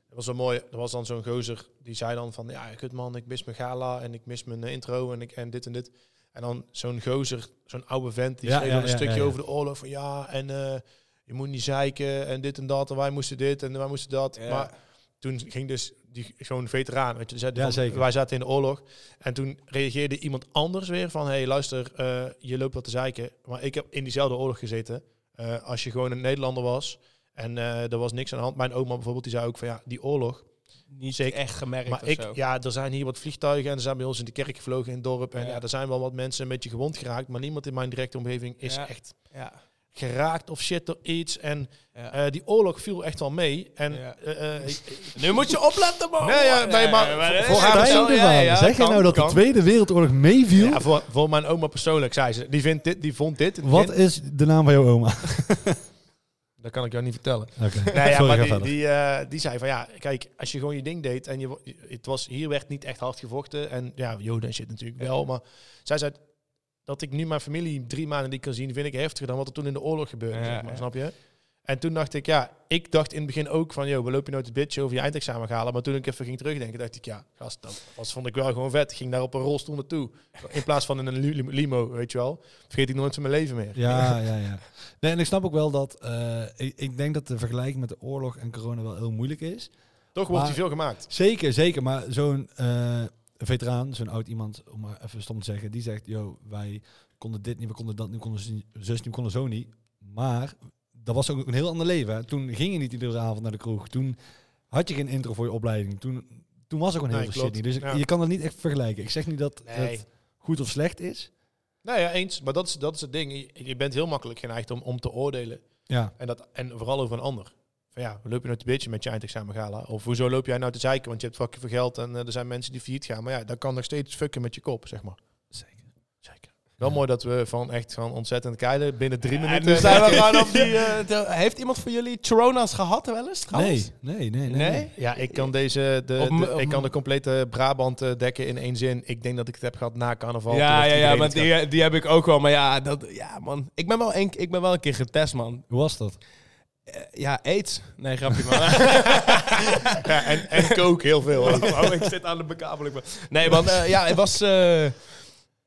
dat was wel mooi, er was dan zo'n gozer, die zei dan van, ja, kut man, ik mis mijn gala en ik mis mijn eh, intro en, ik, en dit en dit. En dan zo'n gozer, zo'n oude vent, die Ja, schreef ja, een ja, stukje ja, ja. over de oorlog van, ja, en eh, je moet niet zeiken en dit en dat en wij moesten dit en wij moesten dat. Ja. Maar toen ging dus die zo'n veteraan, weet je, Ja, van, zeker. wij zaten in de oorlog. En toen reageerde iemand anders weer van, hey, luister, eh, je loopt wat te zeiken. Maar ik heb in diezelfde oorlog gezeten. Eh, als je gewoon een Nederlander was en eh, er was niks aan de hand. Mijn oma bijvoorbeeld, die zei ook van, ja, die oorlog. Niet Zeker. echt gemerkt Maar ik, zo. ja, er zijn hier wat vliegtuigen en er zijn bij ons in de kerk gevlogen in het dorp. En Ja. ja, er zijn wel wat mensen een beetje gewond geraakt. Maar niemand in mijn directe omgeving is Ja. echt Ja. Geraakt of shit door iets. En Ja. eh, die oorlog viel echt wel mee. En Ja. eh, eh, nu moet je opletten, man. Nee, ja, nee, maar voor haar ja, zeg je nou dat kan. de Tweede Wereldoorlog meeviel? ja, voor, voor mijn oma persoonlijk zei ze, die, vindt dit, die vond dit. Wat is de naam van jouw oma? Dat kan ik jou niet vertellen. Oké, Nee, ja, sorry, maar die, die, eh, die zei van ja, kijk, als je gewoon je ding deed en je, het was, hier werd niet echt hard gevochten. En ja, Joden en shit natuurlijk wel. Maar zij zei dat ik nu mijn familie drie maanden niet kan zien, vind ik heftiger dan wat er toen in de oorlog gebeurde. Ja, zeg maar, ja. Snap je? En toen dacht ik, ja, ik dacht in het begin ook van, joh, we lopen je nooit een bitje over je eindexamen halen. Maar toen ik even ging terugdenken, dacht ik, ja, gast, dat was, vond ik wel gewoon vet. Ik ging daar op een rolstoel naartoe. In plaats van in een li- limo, weet je wel. Vergeet ik nooit van mijn leven meer. Ja, ja, ja. Nee, en ik snap ook wel dat... eh, ik, ik denk dat de vergelijking met de oorlog en corona wel heel moeilijk is. Toch wordt die veel gemaakt. Zeker, zeker. Maar zo'n eh, veteraan, zo'n oud iemand, om maar even stom te zeggen, die zegt, yo, wij konden dit niet, we konden dat niet, we konden zus niet, we konden zo niet. Maar dat was ook een heel ander leven. hè. Toen ging je niet iedere avond naar de kroeg. Toen had je geen intro voor je opleiding. Toen, toen was er gewoon heel Nee, veel shit klopt. niet. Dus Ja. je kan dat niet echt vergelijken. Ik zeg niet dat Nee. het goed of slecht is. Nou ja, eens. Maar dat is, dat is het ding. Je, je bent heel makkelijk geneigd om, om te oordelen. Ja, En, dat, en vooral over een ander. Van ja, loop je nou te beetje met je eindexamen gala? Of hoezo loop jij nou te zeiken? Want je hebt fucking veel geld en eh, er zijn mensen die failliet gaan. Maar ja, dat kan nog steeds fucken met je kop, zeg maar. zeker. Zeker. Wel mooi dat we van echt van ontzettend keilen binnen drie En minuten... nu zijn we gewoon op die... eh, de- heeft iemand van jullie Corona's gehad wel eens? Nee, nee, nee, nee. Nee? Ja, ik kan deze... De, Op m- de- op ik kan de complete Brabant eh, dekken in één zin. Ik denk dat ik het heb gehad na carnaval. Ja, ja, ja, maar die, die heb ik ook wel. Maar ja, dat, ja man. Ik ben, wel een, ik ben wel een keer getest, man. Hoe was dat? Eh, ja, aids. Nee, grapje, man. Ja, en, en kook heel veel. ook. oh, ik zit aan de bekabeling. Nee, man. eh, ja, het was... eh,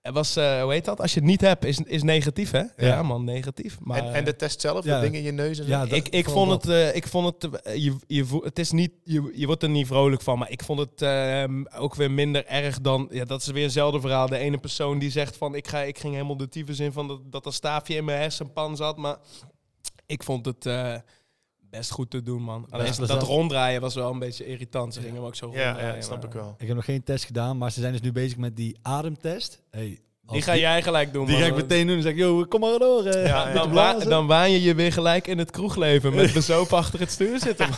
het was, eh, hoe heet dat? Als je het niet hebt, is, is negatief, hè? Ja, man, negatief. Maar, En, en de test zelf, Ja. de dingen in je neus en zo. Ja, dat- ik, ik vond het, eh, ik vond het, je, je, het is niet, je, je wordt er niet vrolijk van, maar ik vond het ehm, ook weer minder erg dan, ja, dat is weer eenzelfde verhaal. De ene persoon die zegt van, ik, ga, ik ging helemaal de tyfus in van dat, dat er staafje in mijn hersenpan zat, maar ik vond het eh, best goed te doen, man. Alleen dat ronddraaien was wel een beetje irritant. Ze gingen hem ook zo ja, ronddraaien. ja, dat snap maar- ik wel. Ik heb nog geen test gedaan, maar ze zijn dus nu bezig met die ademtest. Hey, Die ga jij gelijk doen, Die man. ga ik meteen doen en zeg ik, yo, kom maar door. eh. Ja, Dan, wa- dan waan je je weer gelijk in het kroegleven met bezoop achter het stuur zitten.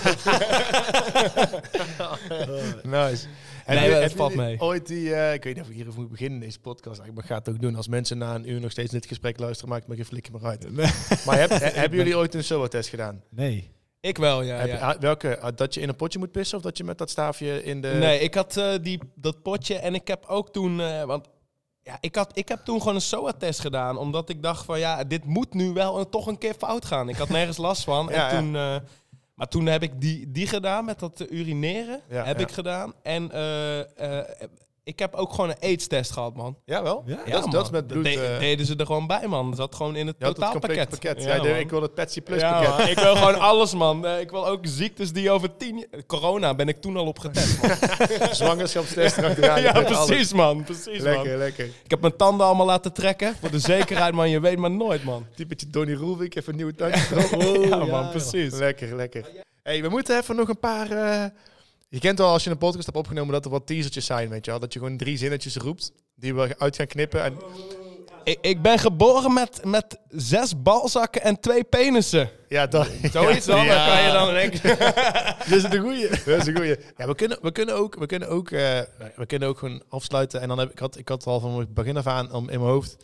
Nice. Nee, het valt mee. Ooit die, eh, ik weet niet of ik hier moet beginnen in deze podcast, eigenlijk, maar ik ga het ook doen. Als mensen na een uur nog steeds dit gesprek luisteren, maakt me geen flikker meer uit. Maar heb, he- hebben jullie ooit een SOA-test gedaan? Nee. Ik wel, ja. Heb ja. ah, welke? Ah, dat je in een potje moet pissen of dat je met dat staafje in de... Nee, ik had eh, die, dat potje en ik heb ook toen... eh, want ja, ik, had, ik heb toen gewoon een SOA-test gedaan. Omdat ik dacht van ja, dit moet nu wel een- toch een keer fout gaan. Ik had nergens last van. Ja, en toen, eh, maar toen heb ik die, die gedaan met dat eh, urineren. Ja, heb ja. ik gedaan. En eh, ik heb ook gewoon een AIDS-test gehad, man. Ja, wel? Ja? dat, Ja, is, dat is met bloed... de- eh, deden ze er gewoon bij, man. Dat zat gewoon in het complete totaalpakket. pakket. Ja, Ja, man. ik wil het Petsy Plus Ja, pakket. man. ik wil gewoon alles, man. Eh, ik wil ook ziektes die over tien jaar... Corona ben ik toen al op getest, man. Zwangerschapstest erachteraan. ja, alles. precies, man. Precies, man. Lekker, lekker. Ik heb mijn tanden allemaal laten trekken. Voor de zekerheid, man. Je weet maar nooit, man. Typetje Donny Roelvink, even nieuwe tandjes erop. ja, man. Precies. Lekker, lekker. hey, we moeten even nog een paar... eh, je kent wel als je een podcast hebt opgenomen dat er wat teasertjes zijn, weet je wel. Dat je gewoon drie zinnetjes roept die we uit gaan knippen. En Ik, ik ben geboren met, met zes balzakken en twee penissen. Ja, dat, Zoiets dan, Ja. dan kan je dan denken... Dit is een goeie. Dat is een goeie. Ja, we kunnen, we kunnen ook, we kunnen ook, eh, we kunnen ook gewoon afsluiten. En dan heb ik had, ik had al van het begin af aan om, in mijn hoofd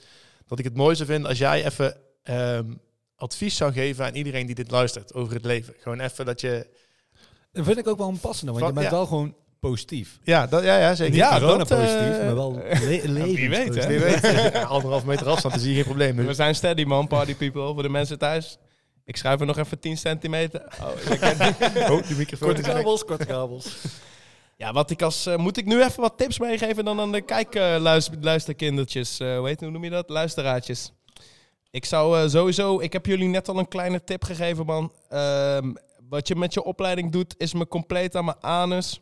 dat ik het mooi zou vinden als jij even ehm, advies zou geven aan iedereen die dit luistert over het leven. Gewoon even dat je, Dat vind ik ook wel een passende, want Van- je bent ja. wel gewoon positief. ja, dat, ja, ja, zeker. Niet Ja, corona dat, eh, positief, maar wel le wie weet, hè? Wie weet, ja, anderhalf meter afstand, dan zie je geen probleem. We zijn steady man, party people, voor de mensen thuis. Ik schrijf er nog even 10 centimeter. Oh, ik heb- Oh, de microfoon Korte is kabels, korte kabels. ja, wat ik als... eh, moet ik nu even wat tips meegeven dan aan de kijkluisterkindertjes? Uh, hoe, heet- hoe noem je dat? Luisteraartjes. Ik zou eh, sowieso... Ik heb jullie net al een kleine tip gegeven, man. Ehm, wat je met je opleiding doet, is me compleet aan mijn anus.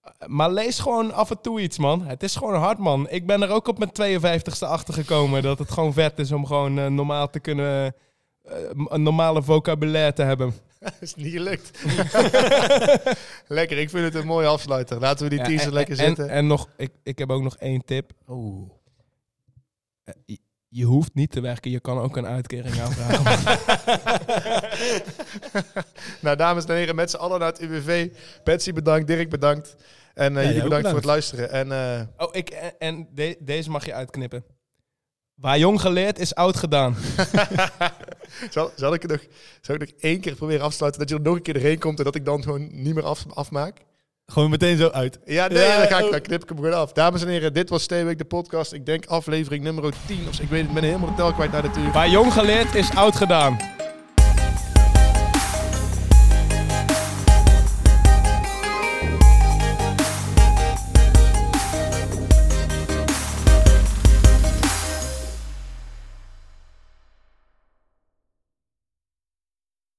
Eh, Maar lees gewoon af en toe iets, man. Het is gewoon hard, man. Ik ben er ook op mijn 52ste achter gekomen dat het gewoon vet is om gewoon eh, normaal te kunnen... eh, een normale vocabulaire te hebben. is niet gelukt. lekker, ik vind het een mooie afsluiter. Laten we die Ja, teaser en- lekker en, zitten. En nog, ik, ik heb ook nog één tip. Oeh. Eh, Je, hoeft niet te werken, je kan ook een uitkering aanvragen. Nou, dames en heren, met z'n allen naar het UWV. Betsy bedankt, Dirk bedankt. En eh, jij jullie bedankt voor het luisteren. En eh, oh, ik, en, en de- deze mag je uitknippen. Waar jong geleerd is oud gedaan. zal, zal, ik het nog, zal ik nog één keer proberen afsluiten? Dat je er nog een keer erheen komt en dat ik dan gewoon niet meer af, afmaak? Gewoon meteen zo uit. Ja, nee, Ja, dan, ga ik, oh. dan knip ik hem gewoon af. Dames en heren, dit was Steenweek de podcast. Ik denk aflevering nummer 10. Of, ik weet het, ik ben helemaal de tel kwijt naar de tuur. Waar jong geleerd is oud gedaan.